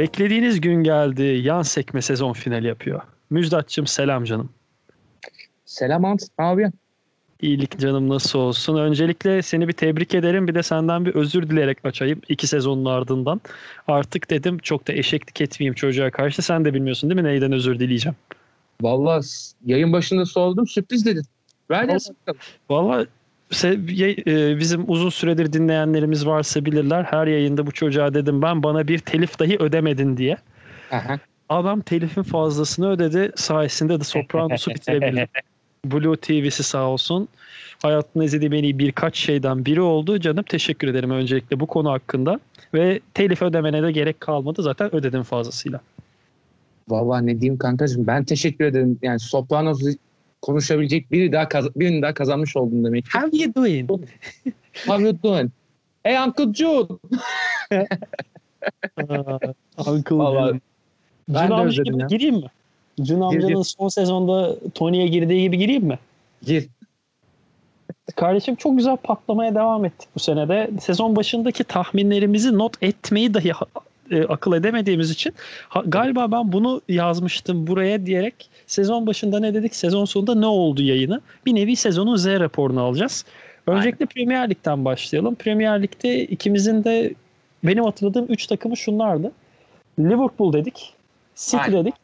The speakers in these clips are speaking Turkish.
Beklediğiniz gün geldi. Yan sekme sezon finali yapıyor. Müjdatçım selam canım. Selam Ant. Ne yapıyorsun? İyilik canım nasıl olsun. Öncelikle seni bir tebrik ederim. Bir de senden bir özür dileyerek açayım. iki sezonun ardından. Artık dedim çok da eşeklik etmeyeyim çocuğa karşı. Sen de bilmiyorsun değil mi neyden özür dileyeceğim? Vallahi yayın başında sordum sürpriz dedin. Ver de Valla bizim uzun süredir dinleyenlerimiz varsa bilirler. Her yayında bu çocuğa dedim ben bana bir telif dahi ödemedin diye. Aha. Adam telifin fazlasını ödedi. Sayesinde de Sopranos'u bitirebildi. Blue TV'si sağ olsun. Hayatımda izlediğim en iyi birkaç şeyden biri oldu. Canım teşekkür ederim öncelikle bu konu hakkında. Ve telif ödemene de gerek kalmadı. Zaten ödedim fazlasıyla. Vallahi ne diyeyim kankacığım ben teşekkür ederim. Yani Sopranos'u konuşabilecek biri daha kaz- birini daha kazanmış oldum demek. How you doing? How you doing? Hey Uncle Jude. Uncle Vallahi ben Cun de amca gibi ya. gireyim mi? Cun amcanın gir. son sezonda Tony'ye girdiği gibi gireyim mi? Gir. Kardeşim çok güzel patlamaya devam ettik bu senede. Sezon başındaki tahminlerimizi not etmeyi dahi e, akıl edemediğimiz için ha- galiba ben bunu yazmıştım buraya diyerek sezon başında ne dedik sezon sonunda ne oldu yayını bir nevi sezonun Z raporunu alacağız. Öncelikle Premier Lig'den başlayalım. Premier Lig'de ikimizin de benim hatırladığım 3 takımı şunlardı. Liverpool dedik, City Aynen. dedik,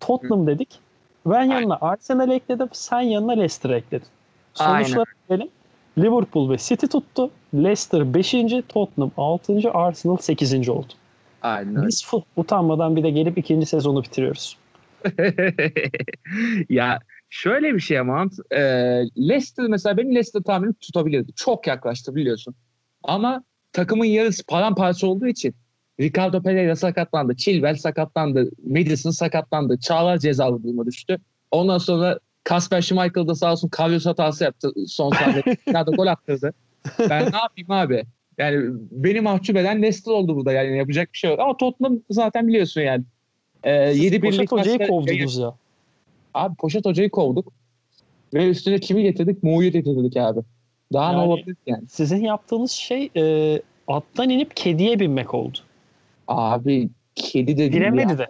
Tottenham dedik. Ben yanına Arsenal ekledim, sen yanına Leicester ekledin. Sonuçlar verelim. Liverpool ve City tuttu. Leicester 5. Tottenham 6. Arsenal 8. oldu. Aynen. Biz fu- utanmadan bir de gelip ikinci sezonu bitiriyoruz. ya şöyle bir şey ama e, Leicester mesela benim Leicester tahminim tutabilirdi. Çok yaklaştı biliyorsun. Ama takımın yarısı paramparça olduğu için Ricardo Pereira sakatlandı, Chilwell sakatlandı, Madison sakatlandı, Çağlar cezalı duruma düştü. Ondan sonra Kasper Schmeichel da sağ olsun Karius hatası yaptı son saniyede. Ricardo gol attırdı. Ben ne yapayım abi? Yani beni mahcup eden Leicester oldu burada yani yapacak bir şey yok. Ama Tottenham zaten biliyorsun yani. E, 7 Poşet hocayı kovdunuz ya. Abi Poşet Hoca'yı kovduk. Ve üstüne kimi getirdik? Muğ'yu getirdik abi. Daha Yani- ne olabilir yani? Sizin yaptığınız şey e, attan inip kediye binmek oldu. Abi kedi de Giremedi de.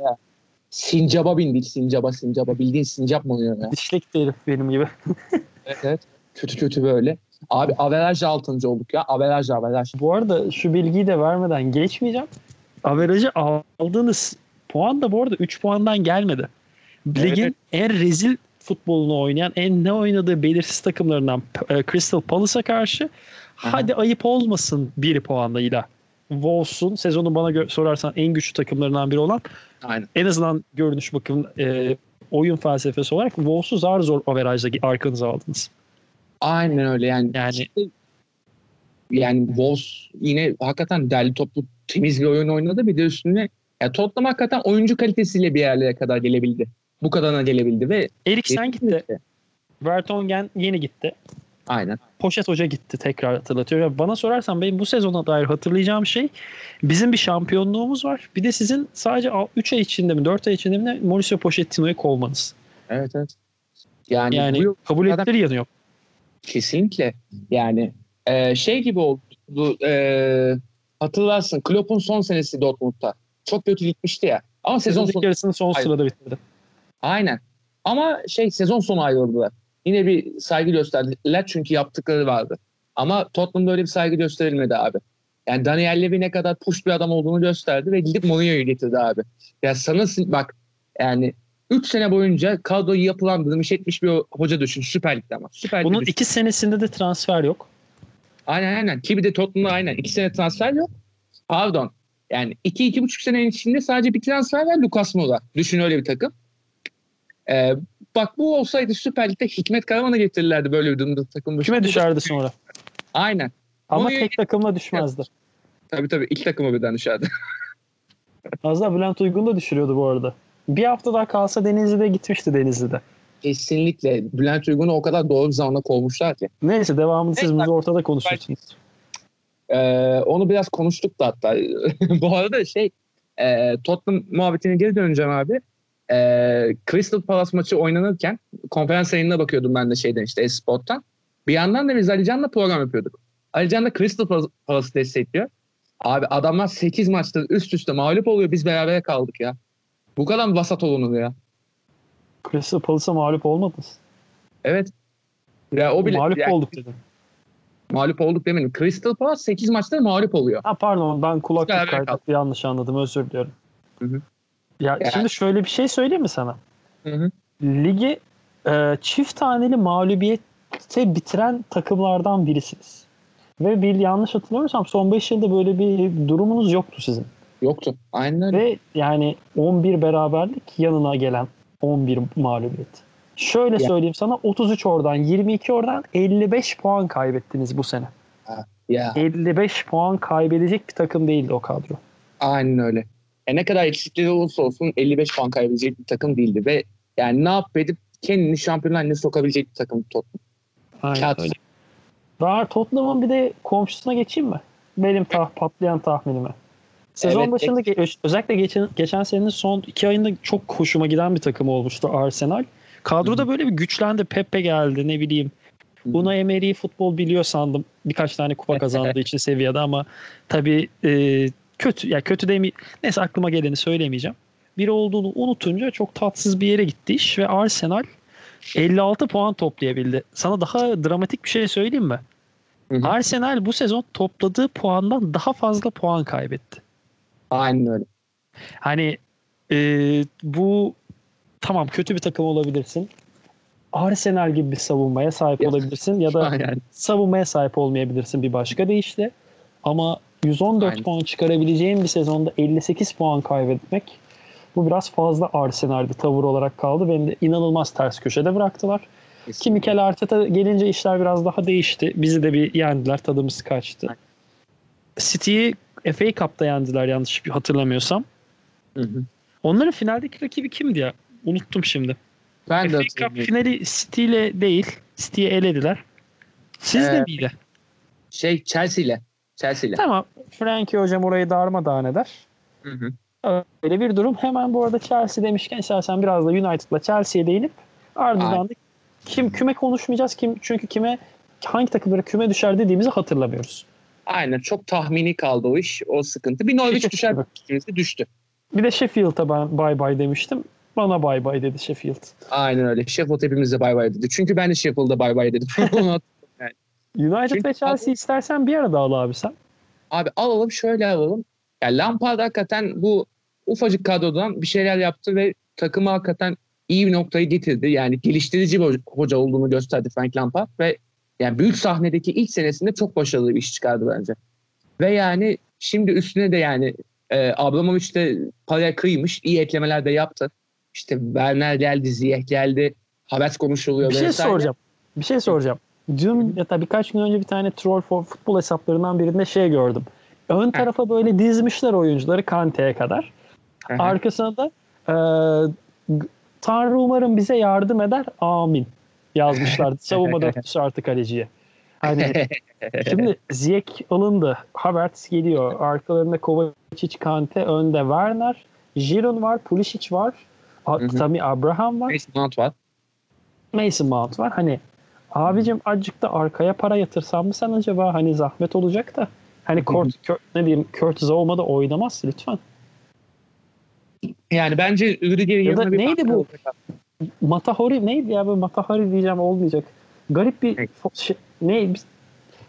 Sincaba bindik. Sincaba sincaba. Bildiğin sincap mı oluyor ya? Dişlik de herif benim gibi. Evet evet. Kötü kötü böyle. Abi averaj 6. olduk ya. Averaj averaj. Bu arada şu bilgiyi de vermeden geçmeyeceğim. Averajı aldığınız puan da bu arada 3 puandan gelmedi. Ligin Evet. en rezil futbolunu oynayan, en ne oynadığı belirsiz takımlarından e, Crystal Palace'a karşı hadi ayıp olmasın 1 puanlayla. Wolves'un sezonu bana gö- sorarsan en güçlü takımlarından biri olan Aynen. en azından görünüş bakım e, oyun felsefesi olarak Wolves'u zar zor averajla arkanıza aldınız. Aynen öyle yani. Yani Yani Wolves yine hakikaten derli toplu temiz bir oyun oynadı. Bir de üstüne ya Tottenham hakikaten oyuncu kalitesiyle bir yerlere kadar gelebildi. Bu kadarına gelebildi ve Eriksen gitti. Vertonghen yeni gitti. Aynen. Poşet Hoca gitti tekrar hatırlatıyor. Ya Bana sorarsan benim bu sezona dair hatırlayacağım şey bizim bir şampiyonluğumuz var. Bir de sizin sadece 3 ay içinde mi 4 ay içinde mi Mauricio Pochettino'yu kovmanız. Evet evet. Yani, bu Yani yıl kabul ettirir yanı yok. Kesinlikle yani e, şey gibi oldu e, hatırlarsın Klopp'un son senesi Dortmund'da. Çok kötü gitmişti ya. Ama sezon Sezon sonu yarısını son Hayır. sırada bitirdi. aynen. Ama şey sezon sonu ayrıldılar. Yine bir saygı gösterdiler çünkü yaptıkları vardı. Ama Tottenham'da öyle bir saygı gösterilmedi abi. Yani Daniel Levy ne kadar push bir adam olduğunu gösterdi ve gidip Mourinho'yu getirdi abi. Ya sana bak yani 3 sene boyunca kadroyu yapılandırmış etmiş bir hoca düşün Süper Lig'de ama. Süper Bunun düşün. iki senesinde de transfer yok. Aynen aynen. Ki bir de Tottenham'da aynen. iki sene transfer yok. Pardon. Yani iki, iki buçuk senenin içinde sadece bir transfer var Lucas Moura. Düşün öyle bir takım. Ee, bak bu olsaydı Süper Lig'de Hikmet Karaman'ı getirirlerdi böyle bir durumda takım. Küme düşerdi sonra. Aynen. Ama Mourinho'yu- tek takımla düşmezdi. Tabii tabii. iki takıma birden düşerdi. Az daha Bülent Uygun da düşürüyordu bu arada. Bir hafta daha kalsa Denizli'de gitmişti Denizli'de. Kesinlikle. Bülent Uygun'u o kadar doğru bir zamanda kovmuşlar ki. Neyse devamını siz burada ortada konuşursunuz. Ee, onu biraz konuştuk da hatta. Bu arada şey e, Tottenham muhabbetine geri döneceğim abi. E, Crystal Palace maçı oynanırken konferans yayınına bakıyordum ben de şeyden işte Esport'tan. Bir yandan da biz Alican'la program yapıyorduk. Alican da Crystal Palace- Palace'ı destekliyor. Abi adamlar 8 maçta üst üste mağlup oluyor. Biz beraber kaldık ya. Bu kadar mı vasat olunur ya? Crystal Palace'a mağlup olmadınız. Evet. Ya o bile mağlup yani olduk dedim. mağlup olduk demedim. Crystal Palace 8 maçta mağlup oluyor. Ha pardon ben kulaklık Beraber kaydetti yanlış anladım özür diliyorum. Hı hı. Ya Yani- şimdi şöyle bir şey söyleyeyim mi sana? Hı hı. Ligi e, çift taneli mağlubiyete bitiren takımlardan birisiniz. Ve bir yanlış hatırlamıyorsam son 5 yılda böyle bir durumunuz yoktu sizin. Yoktu. Aynen öyle. Ve yani 11 beraberlik yanına gelen 11 mağlubiyet. Şöyle Ya. söyleyeyim sana 33 oradan 22 oradan 55 puan kaybettiniz bu sene. Ya 55 puan kaybedecek bir takım değildi o kadro. aynen öyle. E ne kadar eksikleri olursa olsun 55 puan kaybedecek bir takım değildi ve yani ne yapıp edip kendini şampiyonlar haline sokabilecek bir takım Tottenham. Aynen Kağıt öyle. Ben Tottenham'ın bir de komşusuna geçeyim mi? Benim tah patlayan tahminime. Sezon Evet, başında ge- özellikle geçen, geçen senenin son iki ayında çok hoşuma giden bir takım olmuştu Arsenal. Kadroda böyle bir güçlendi. Pepe geldi ne bileyim. Buna Emery futbol biliyor sandım. Birkaç tane kupa kazandığı için seviyede ama tabii e, kötü ya kötü demi neyse aklıma geleni söylemeyeceğim. Biri olduğunu unutunca çok tatsız bir yere gitti iş ve Arsenal 56 puan toplayabildi. Sana daha dramatik bir şey söyleyeyim mi? Hı hı. Arsenal bu sezon topladığı puandan daha fazla puan kaybetti. Aynen öyle. Hani e, bu tamam kötü bir takım olabilirsin. Arsenal gibi bir savunmaya sahip Ya. olabilirsin ya da Aynen. savunmaya sahip olmayabilirsin bir başka deyişle. Ama 114 Aynen. puan çıkarabileceğin bir sezonda 58 puan kaybetmek bu biraz fazla Arsenal bir tavır olarak kaldı. Beni de inanılmaz ters köşede bıraktılar. Ki Mikel Arteta gelince işler biraz daha değişti. Bizi de bir yendiler. Tadımız kaçtı. City'yi FA Cup'ta yendiler yanlış hatırlamıyorsam. Hı hı. Onların finaldeki rakibi kimdi ya? Unuttum şimdi. Ben de FA Cup hatırlıyorum. finali City ile değil. City'yi elediler. Siz de Ee, miydi? Şey Chelsea ile. Chelsea ile. Tamam. Frankie hocam orayı darmadağın eder. Hı hı. Öyle bir durum. Hemen bu arada Chelsea demişken istersen biraz da United'la Chelsea'ye değinip ardından Aynen. da kim küme konuşmayacağız. Kim çünkü kime hangi takımlara küme düşer dediğimizi hatırlamıyoruz. Aynen çok tahmini kaldı o iş. O sıkıntı. Bir Norwich düşer düştü. Bir de Sheffield'a ben bay bay demiştim. Bana bay bay dedi Sheffield. Aynen öyle. Sheffield hepimize bay bay dedi. Çünkü ben de Sheffield'a bay bay dedim. United Çünkü ve Chelsea istersen bir arada al abi sen. Abi alalım şöyle alalım. Yani Lampard hakikaten bu ufacık kadrodan bir şeyler yaptı ve takımı hakikaten iyi bir noktayı getirdi. Yani geliştirici bir hoca olduğunu gösterdi Frank Lampard ve yani büyük sahnedeki ilk senesinde çok başarılı bir iş çıkardı bence. Ve yani şimdi üstüne de yani e, Abramovich de paraya kıymış. iyi eklemeler de yaptı. İşte Werner geldi, Ziyech geldi. Havertz konuşuluyor. Bir şey vesaire. soracağım. Bir şey soracağım. Dün ya da birkaç gün önce bir tane troll for futbol hesaplarından birinde şey gördüm. Ön tarafa böyle dizmişler oyuncuları Kante'ye kadar. Arkasına da e, Tanrı umarım bize yardım eder. Amin. Yazmışlardı. Savunma dörtlüsü artı kaleciye. Hani şimdi Ziyech alındı. Havertz geliyor. Arkalarında Kovacic, Kante, önde Werner. Giroud var, Pulisic var. Tammy Abraham var. Mason Mount var. Mason Mount var. Hani abicim azıcık da arkaya para yatırsan mı sen acaba? Hani zahmet olacak da. Hani Kurt, Kurt- ne diyeyim Curtis olmadı oynamaz lütfen. Yani bence Rüdiger'in Ya da yanına bir neydi bu? olacak. Matahori neydi ya? Böyle Matahori diyeceğim olmayacak. Garip bir şey, ne?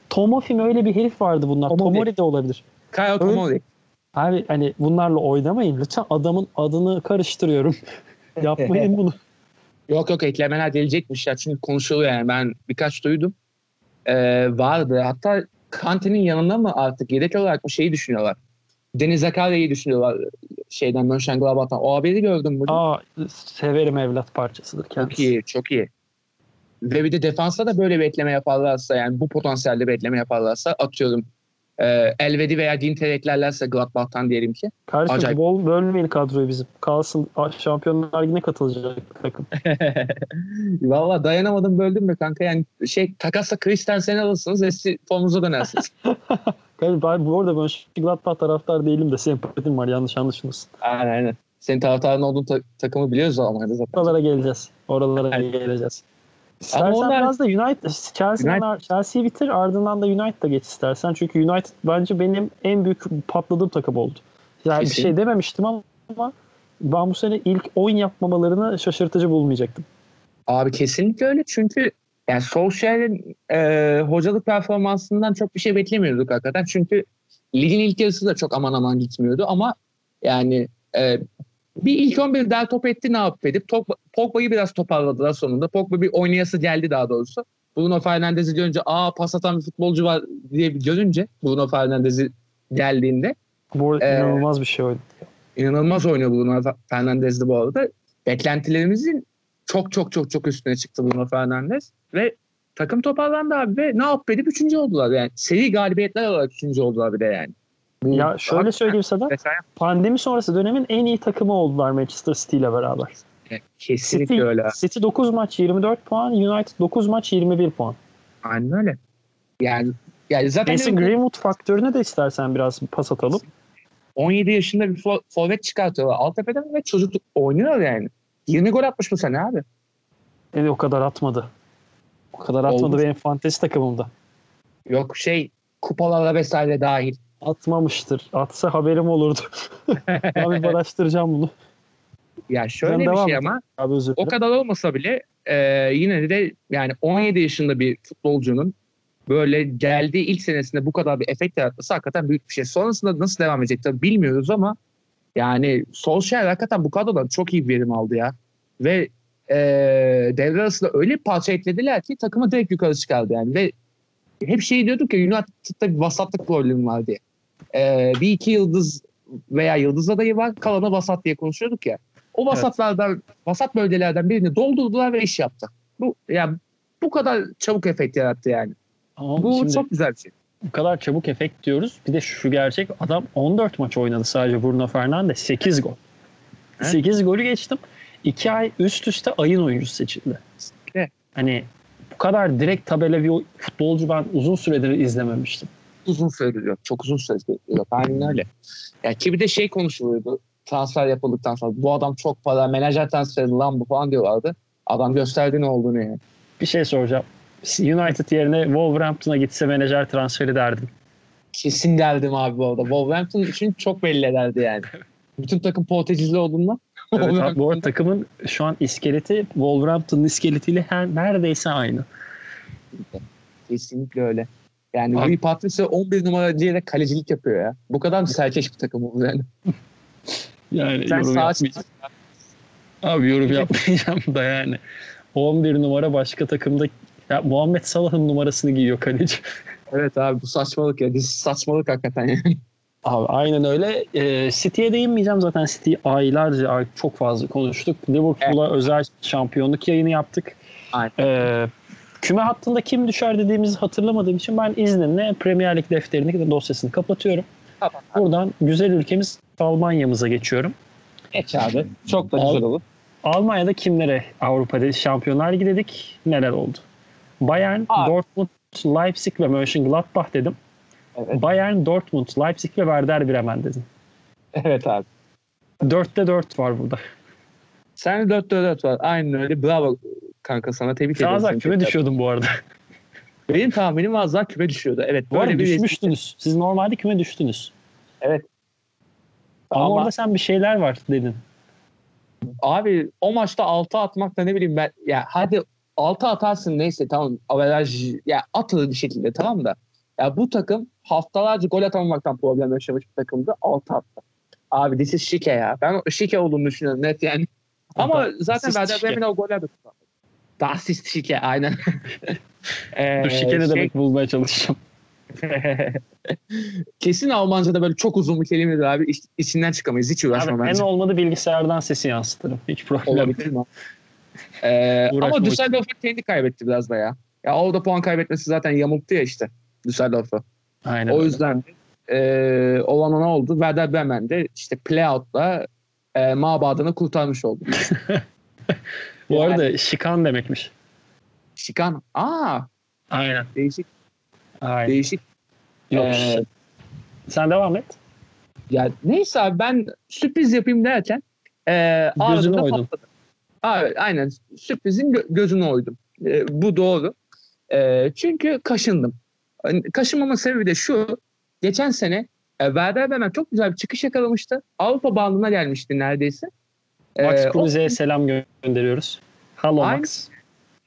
Tomofi mi öyle bir herif vardı bunlar. Tomori. Tomori de olabilir. Kyle Tomori. Abi hani bunlarla oynamayın. Lütfen adamın adını karıştırıyorum. Yapmayın bunu. Yok yok eklemeler gelecekmiş ya çünkü konuşuluyor yani ben birkaç duydum. Ee, vardı hatta Kante'nin yanında mı artık yedek olarak mı şeyi düşünüyorlar. Deniz Zakarya'yı düşünüyorlar şeyden Mönchengladbach'tan. O haberi gördüm bugün. Aa severim evlat parçasıdır çok kendisi. iyi çok iyi. Ve bir de defansa da böyle bir ekleme yaparlarsa yani bu potansiyelde bir ekleme yaparlarsa atıyorum e, Elvedi veya Dinte eklerlerse Gladbach'tan diyelim ki. Kardeşim Acayip. bol bölmeyin kadroyu bizim. Kalsın Şampiyonlar Ligi'ne katılacak takım. Valla dayanamadım böldüm mü kanka yani şey takasla Christensen'i alırsınız eski formunuza dönersiniz. Kardeşim ben bu arada ben Gladbach taraftar değilim de sempatim var yanlış anlaşılmasın. aynen aynen. Senin taraftarın olduğun ta- takımı biliyoruz Almanya'da zaten. Oralara geleceğiz. Oralara Evet. geleceğiz. İstersen onlar- biraz da United, Chelsea'den United- Chelsea'yi bitir ardından da United'a geç istersen. Çünkü United bence benim en büyük patladığım takım oldu. Yani bir Kesin. şey dememiştim ama ben bu sene ilk oyun yapmamalarını şaşırtıcı bulmayacaktım. Abi kesinlikle öyle çünkü yani Solskjaer'in e, hocalık performansından çok bir şey beklemiyorduk hakikaten. Çünkü ligin ilk yarısı da çok aman aman gitmiyordu ama yani e, bir ilk 11 daha top etti ne yapıp edip Pogba- Pogba'yı biraz toparladılar sonunda. Pogba bir oynayası geldi daha doğrusu. Bruno Fernandes'i görünce aa pas atan bir futbolcu var diye görünce Bruno Fernandes'i geldiğinde Bu arada Ee, inanılmaz bir şey oydu. inanılmaz oynuyor Bruno Fernandes'di bu arada. Beklentilerimizin çok çok çok çok üstüne çıktı Bruno Fernandes ve takım toparlandı abi ve ne yapıp edip üçüncü oldular yani. Seri galibiyetler olarak üçüncü oldular bir de yani. Bu- Ya şöyle söyleyeyim sana pandemi sonrası dönemin en iyi takımı oldular Manchester City ile beraber. kesinlikle City, öyle. City 9 maç 24 puan, United 9 maç 21 puan. Aynen öyle. Yani yani zaten Mason Greenwood faktörüne de istersen biraz pas atalım. 17 yaşında bir fo- forvet çıkartıyorlar. Altepe'den ve çocuk oynuyor yani. 20 gol atmış bu sene abi. E, o kadar atmadı. O kadar atmadı Oldu. benim fantezi takımımda. Yok şey kupalara vesaire dahil. Atmamıştır. Atsa haberim olurdu. ben bir araştıracağım bunu. Ya şöyle Sen bir devam şey ama Abi özür O kadar olmasa bile e, yine de yani 17 yaşında bir futbolcunun böyle geldiği ilk senesinde bu kadar bir efekt yaratması hakikaten büyük bir şey. Sonrasında nasıl devam edecek tabii bilmiyoruz ama yani Solskjaer hakikaten bu kadrodan çok iyi bir verim aldı ya. Ve e, devre arasında öyle bir parça eklediler ki takımı direkt yukarı çıkardı yani. Ve hep şey diyorduk ya United'da bir vasatlık problemi var diye. E, bir iki yıldız veya yıldız adayı var kalana vasat diye konuşuyorduk ya. O vasatlardan, vasat bölgelerden birini doldurdular ve iş yaptı. Bu yani bu kadar çabuk efekt yarattı yani. Ama Bu şimdi çok güzel bir şey. Bu kadar çabuk efekt diyoruz. Bir de şu gerçek adam 14 maç oynadı sadece Bruno Fernandes. 8 gol. Evet. 8 golü geçtim. 2 ay üst üste ayın oyuncusu seçildi. Evet. Hani bu kadar direkt tabela bir futbolcu ben uzun süredir izlememiştim. Uzun süredir yok. Çok uzun süredir yok. Aynen öyle. Ya ki bir de şey konuşuluyordu. Transfer yapıldıktan sonra bu adam çok para menajer transferi lan bu falan diyorlardı. Adam gösterdi ne olduğunu yani. Bir şey soracağım. United yerine Wolverhampton'a gitse menajer transferi derdim. Kesin derdim abi bu arada. Wolverhampton için çok belli ederdi yani. Bütün takım Portekizli olduğundan. Evet, abi, bu arada takımın şu an iskeleti Wolverhampton'ın iskeletiyle her, neredeyse aynı. Kesinlikle öyle. Yani Rui Patricio 11 numara diyerek kalecilik yapıyor ya. Bu kadar mı serkeş bir takım oldu yani? Yani Sen yorum yapmayacağım. Abi yorum yapmayacağım da yani. 11 numara başka takımda ya Muhammed Salah'ın numarasını giyiyor kaleci. Evet abi bu saçmalık ya. Biz saçmalık hakikaten yani. Abi aynen öyle. Ee, City'ye değinmeyeceğim zaten. City aylarca ay- çok fazla konuştuk. Liverpool'a özel şampiyonluk yayını yaptık. Aynen. Ee, küme hattında kim düşer dediğimizi hatırlamadığım için ben izninle Premier Lig defterini dosyasını kapatıyorum. Tamam. Buradan güzel ülkemiz Almanya'mıza geçiyorum. Geç abi. Çok da Al- güzel olur. Almanya'da kimlere Avrupa'da Şampiyonlar Ligi dedik? Neler oldu? Bayern, Abi. Dortmund, Leipzig ve Mönchengladbach dedim. Evet. Bayern, Dortmund, Leipzig ve Werder Bremen dedim. Evet abi. Dörtte dört var burada. Sen 4 4 var. Aynen öyle. Bravo kanka sana tebrik ederim. Seni küme düşüyordum bu arada. Benim tahminim az daha küme düşüyordu. Evet. Bu arada Böyle bir düşmüştünüz. Siz normalde küme düştünüz. Evet. Ama, Ama- orada sen bir şeyler var dedin. Abi o maçta 6 atmak da ne bileyim ben ya hadi 6 atarsın neyse tamam averaj ya atılır bir şekilde tamam da ya bu takım haftalarca gol atamamaktan problem yaşamış bir takımdı 6 attı. Abi this is şike ya. Ben şike olduğunu düşünüyorum net yani. Ama zaten Assist Werder. Bremen o goller de tutar. Assist şike aynen. Ee, Dur şike ne şey- demek bulmaya çalışacağım. Kesin Almanca'da böyle çok uzun bir kelimedir abi. İç, içinden çıkamayız. Hiç uğraşma Abi, en bence. olmadı bilgisayardan sesi yansıtırım. Hiç problem. Olabilir mi? Ee, ama Düsseldorf'u kendi kaybetti biraz da ya. Ya orada puan kaybetmesi zaten yamulttu ya işte Düsseldorf'u. Aynen O yüzden e, olana ne oldu? Werder Bremen de işte playout'la e, mabadını kurtarmış oldu. Bu Yani- arada şikan demekmiş. Şikan. Aa Aynen. değişik Aynen. değişik. Yok. Ee, Sen devam et. ya neyse abi ben sürpriz yapayım derken e, oydun. patladı. Abi, aynen sürprizin gö- gözüne oydum. E, bu doğru. E, çünkü kaşındım. Hani Kaşınmama sebebi de şu. Geçen sene e, Werder Bremen çok güzel bir çıkış yakalamıştı. Avrupa bandına gelmişti neredeyse. Max E, o- Kruse'ye selam gö- gönderiyoruz. Hello Aynı- Max.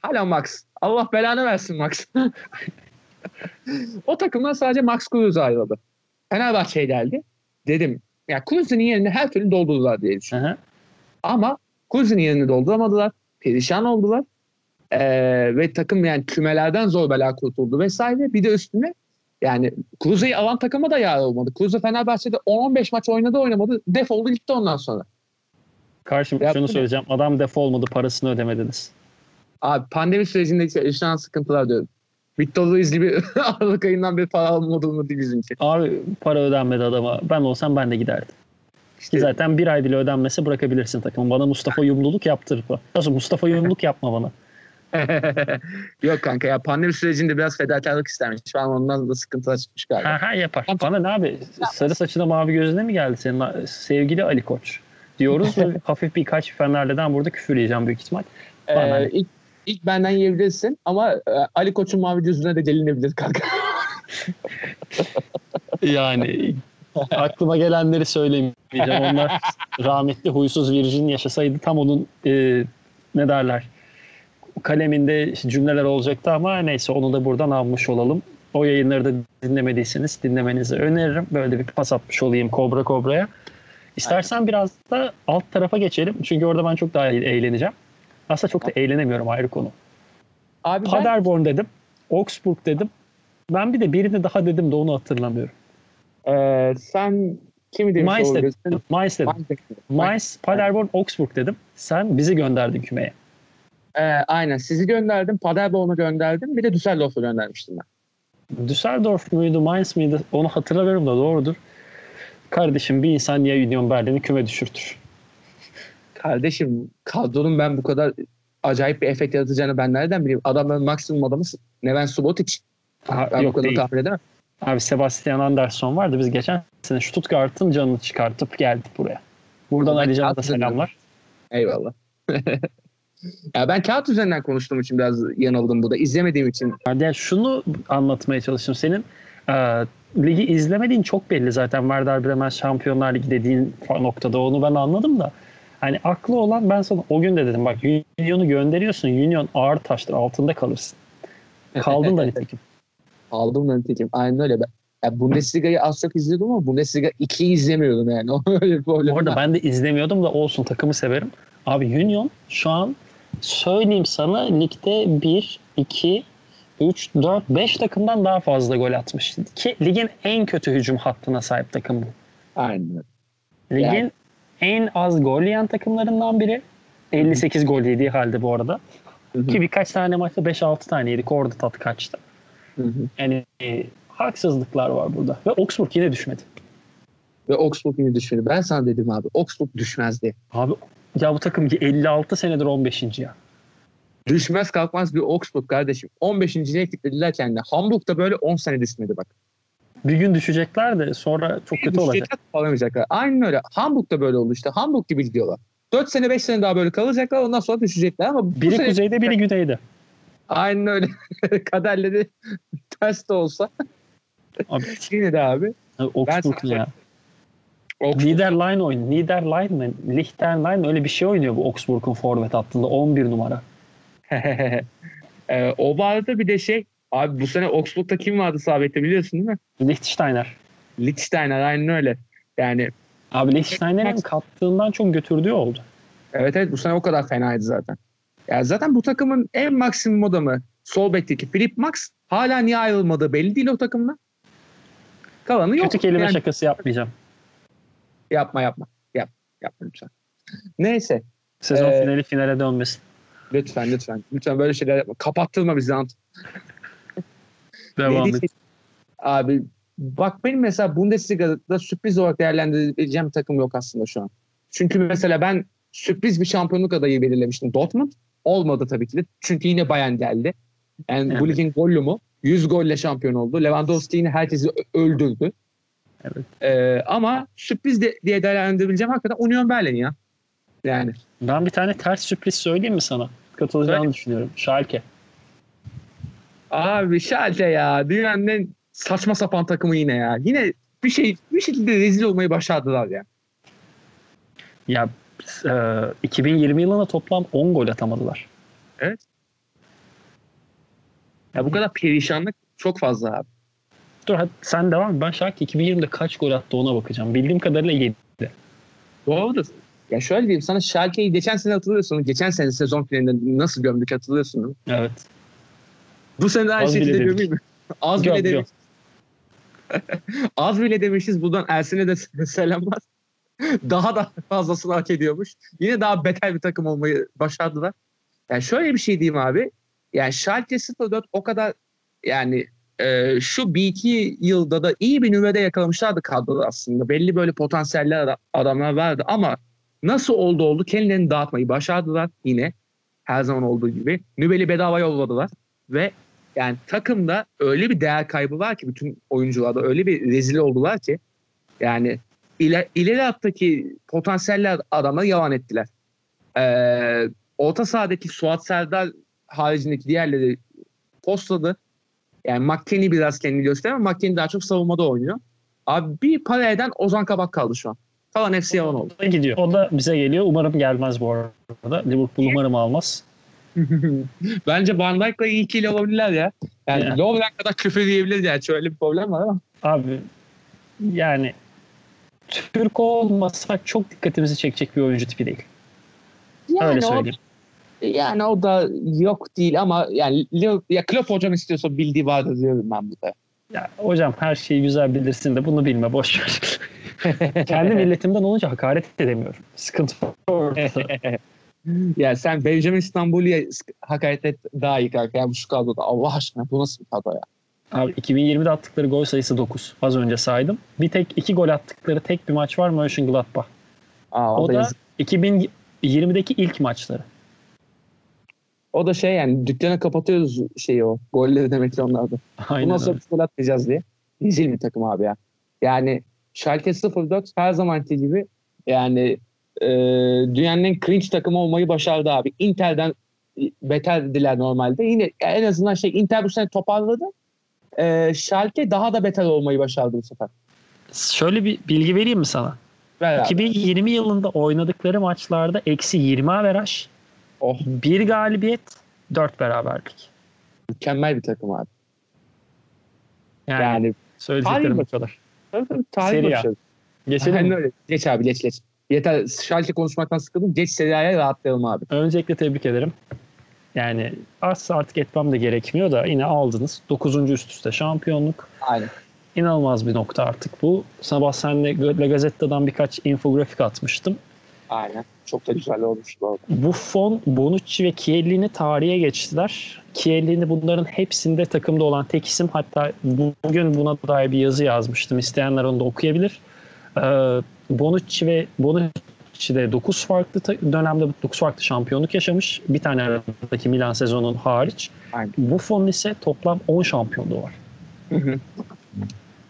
Hala Max. Allah belanı versin Max. o takımdan sadece Max Kruse ayrıldı. Fenerbahçe'ye geldi. Dedim ya Kruse'nin yerini her türlü doldurdular diye. Aha. Ama Kruse'nin yerini dolduramadılar. Perişan oldular. Ee, ve takım yani kümelerden zor bela kurtuldu vesaire. Bir de üstüne yani Kruse'yi alan takıma da yar olmadı. Kruse Fenerbahçe'de 10-15 maç oynadı oynamadı. Defoldu gitti ondan sonra. Karşım Yaptı şunu söyleyeceğim. Adam def olmadı parasını ödemediniz. Abi pandemi sürecinde yaşanan sıkıntılar diyorum. Victor Luiz gibi Aralık ayından bir para alma durumu değil bizimki. Abi para ödenmedi adama. Ben olsam ben de giderdim. Ki zaten bir ay bile ödenmese bırakabilirsin takımı. Bana Mustafa Yumluluk yaptırma. Nasıl Mustafa Yumluluk yapma bana. Yok kanka ya pandemi sürecinde biraz fedakarlık istermiş. Şu an ondan da sıkıntılar çıkmış galiba. Ha ha yapar. Bana ne abi? Sarı saçına mavi gözüne mi geldi senin sevgili Ali Koç? Diyoruz ve hafif birkaç Fenerli'den burada küfür yiyeceğim büyük ihtimal. Bana ne? Ee, ilk, ilk benden yiyebilirsin ama e, Ali Koç'un mavi gözüne de gelinebilir kanka. Yani aklıma gelenleri söylemeyeceğim. Onlar rahmetli huysuz Virgin yaşasaydı tam onun e, ne derler kaleminde cümleler olacaktı ama neyse onu da buradan almış olalım. O yayınları da dinlemediyseniz dinlemenizi öneririm. Böyle bir pas atmış olayım Kobra Kobra'ya. İstersen biraz da alt tarafa geçelim. Çünkü orada ben çok daha eğleneceğim. Aslında çok da eğlenemiyorum ayrı konu. Abi ben, Paderborn dedim. Augsburg dedim. Ben bir de birini daha dedim de onu hatırlamıyorum. E, sen kimi demiş Mainz dedim. Mainz dedim. Mainz Paderborn, Augsburg dedim. Sen bizi gönderdin kümeye. Ee, aynen sizi gönderdim. Paderborn'u gönderdim. Bir de Düsseldorf'u göndermiştim ben. Düsseldorf muydu, Mainz mıydı? Onu hatırlamıyorum da doğrudur. Kardeşim bir insan niye Union Berlin'i küme düşürtür? Kardeşim kadronun ben bu kadar acayip bir efekt yaratacağını ben nereden bileyim? Adamların maksimum adamı Neven Subotic. Ha, Ben bu yok kadar değil. tahmin edemem. Abi Sebastian Andersson vardı. Biz geçen sene Stuttgart'ın canını çıkartıp geldik buraya. Buradan Ali Can'a da selamlar. Eyvallah. ya ben kağıt üzerinden konuştuğum için biraz yanıldım burada. İzlemediğim için. Yani şunu anlatmaya çalıştım. Senin e, ligi izlemediğin çok belli zaten. Werder Bremen Şampiyonlar Ligi dediğin noktada onu ben anladım da. Hani aklı olan ben sana o gün de dedim bak Union'u gönderiyorsun. Union ağır taştır altında kalırsın. Kaldın da nitekim. Aldım da nitekim. Aynen öyle. Ben, ya Bundesliga'yı az çok izliyordum ama Bundesliga 2'yi izlemiyordum yani. Öyle bir problem. Bu arada var. ben de izlemiyordum da olsun takımı severim. Abi Union şu an söyleyeyim sana ligde 1, 2, 3, 4, 5 takımdan daha fazla gol atmış. Ki ligin en kötü hücum hattına sahip takım bu. Aynen. Ligin Yani- en az gol yiyen takımlarından biri. 58 gol yediği halde bu arada. Ki birkaç tane maçta 5-6 tane yedik. Orada tat kaçtı. Hı hı. Yani e, haksızlıklar var burada. Ve Augsburg yine düşmedi. Ve Augsburg yine düşmedi. Ben sana dedim abi Augsburg düşmez diye. Abi ya bu takım 56 senedir 15. ya. Düşmez kalkmaz bir Augsburg kardeşim. 15. ne etiklettiler kendine. Hamburg'da böyle 10 sene düşmedi bak. Bir gün düşecekler de sonra çok kötü olacak. Alamayacaklar. Aynen öyle. Hamburg'da böyle oldu işte. Hamburg gibi gidiyorlar. 4 sene 5 sene daha böyle kalacaklar ondan sonra düşecekler ama Biri kuzeyde biri güneyde. Aynen öyle. Kaderleri ters de olsa Abi, yine de abi. Augsburg sana ya. Augsburg. Niederline oynuyor. Niederline mi? Liechtenstein öyle bir şey oynuyor bu Augsburg'un forvet hattında. 11 numara. Ee, o vardı bir de şey abi bu sene Augsburg'da kim vardı sabette biliyorsun değil mi? Liechtensteiner. Lichtsteiner aynen öyle. Yani Abi Liechtensteiner'in kattığından çok götürdüğü oldu. evet evet bu sene o kadar fenaydı zaten. Ya zaten bu takımın en maksimum adamı sol bekteki Philip Max hala niye ayrılmadığı belli değil o takımda. Kalanı yok. Kötü kelime Yani şakası yapmayacağım. Yapma yapma. Yap, yapma lütfen. Neyse. Sezon Ee, finali finale dönmesin. Lütfen lütfen. Lütfen böyle şeyler yapma. Kapattırma bizi Ant. Devam et. Abi bak benim mesela Bundesliga'da sürpriz olarak değerlendirebileceğim takım yok aslında şu an. Çünkü mesela ben sürpriz bir şampiyonluk adayı belirlemiştim. Dortmund olmadı tabii ki de. Çünkü yine Bayern geldi. Yani bu Evet. ligin Gollum'u 100 golle şampiyon oldu. Lewandowski yine herkesi öldürdü. Evet. Ee, ama sürpriz de, diye değerlendirebileceğim hakikaten Union Berlin ya. Yani Ben bir tane ters sürpriz söyleyeyim mi sana? Katılacağını Söyle. düşünüyorum. Schalke. Abi Schalke ya dünyanın en saçma sapan takımı yine ya. Yine bir şey bir şekilde rezil olmayı başardılar ya. Ya e, 2020 yılında toplam 10 gol atamadılar. Ya bu kadar perişanlık çok fazla abi. Dur hadi sen devam. Ben Schalke 2020'de kaç gol attı ona bakacağım. Bildiğim kadarıyla 7. Doğrudur. Ya şöyle diyeyim sana Schalke'yi geçen sene hatırlıyorsun. Geçen sene sezon finalinde nasıl gömdük hatırlıyorsun? Evet. Bu sene de aynı şekilde gömeyim mi? Az Göm, bile göm. demişiz. Az bile demişiz. Buradan Ersin'e de selamlar. daha da fazlasını hak ediyormuş. Yine daha beter bir takım olmayı başardılar. Yani şöyle bir şey diyeyim abi. Yani Schalke 04 o kadar yani e, şu bir iki yılda da iyi bir nüvede yakalamışlardı kadroda aslında. Belli böyle potansiyeller ada- adamlar vardı ama nasıl oldu oldu kendilerini dağıtmayı başardılar yine. Her zaman olduğu gibi. Nübeli bedava yolladılar ve yani takımda öyle bir değer kaybı var ki bütün oyuncularda öyle bir rezil oldular ki yani iler, ileri hattaki potansiyeller adamları yalan ettiler. Ee, orta sahadaki Suat Serdar haricindeki diğerleri postladı. Yani McKennie biraz kendini gösteriyor ama McKennie daha çok savunmada oynuyor. Abi bir para eden Ozan Kabak kaldı şu an. Kalan hepsi yalan oldu. O da gidiyor. O da bize geliyor. Umarım gelmez bu arada. Liverpool umarım almaz. Bence Van Dijk'la iyi ikili olabilirler ya. Yani Ya. Lovren kadar küfür diyebiliriz yani. Şöyle bir problem var ama. Abi yani Türk olmasak çok dikkatimizi çekecek bir oyuncu tipi değil. Yani Öyle o, söyleyeyim. yani o da yok değil ama yani ya Klopp hocam istiyorsa bildiği vardır diyorum ben burada. Ya, hocam her şeyi güzel bilirsin de bunu bilme boş ver. Kendi milletimden olunca hakaret edemiyorum. Sıkıntı orada. ya sen Benjamin İstanbul'ya hakaret et daha iyi kanka. Yani bu şu kadroda Allah aşkına bu nasıl bir kadro ya? Abi 2020'de attıkları gol sayısı 9. Az önce saydım. Bir tek iki gol attıkları tek bir maç var Mönchengladbach. Aa, o, O da, da yazık. 2020'deki ilk maçları. o da şey yani dükkana kapatıyoruz şeyi o. Golleri demek ki onlarda. Aynen Bundan sonra gol atmayacağız diye. Rezil bir takım abi ya. Yani Schalke 04 her zamanki gibi yani e, dünyanın en cringe takımı olmayı başardı abi. Inter'den beterdiler normalde. Yine en azından şey Inter bu sene toparladı. E, Schalke daha da beter olmayı başardı bu sefer. Şöyle bir bilgi vereyim mi sana? Ver abi. 2020 yılında oynadıkları maçlarda eksi 20 averaj, Oh bir galibiyet, 4 beraberlik. mükemmel bir takım abi. Yani, Yani söyleyeceklerim bu kadar. tabii, tabii, tarih. Geçelim Aynen mi? öyle. Geç abi geç geç. Yeter Schalke konuşmaktan sıkıldım. Geç Serie rahatlayalım abi. Öncelikle tebrik ederim. Yani asla artık etmem de gerekmiyor da yine aldınız. 9. üst üste şampiyonluk. Aynen. İnanılmaz bir nokta artık bu. Sabah senle La Gazetta'dan birkaç infografik atmıştım. Aynen. Çok da güzel olmuş bu arada. Buffon, Bonucci ve Chiellini tarihe geçtiler. Chiellini bunların hepsinde takımda olan tek isim. Hatta bugün buna dair bir yazı yazmıştım. İsteyenler onu da okuyabilir. Ee, Bonucci ve Bonucci de 9 farklı dönemde 9 farklı şampiyonluk yaşamış. Bir tane aradaki Milan sezonun hariç. Aynen. Buffon'un ise toplam 10 şampiyonluğu var.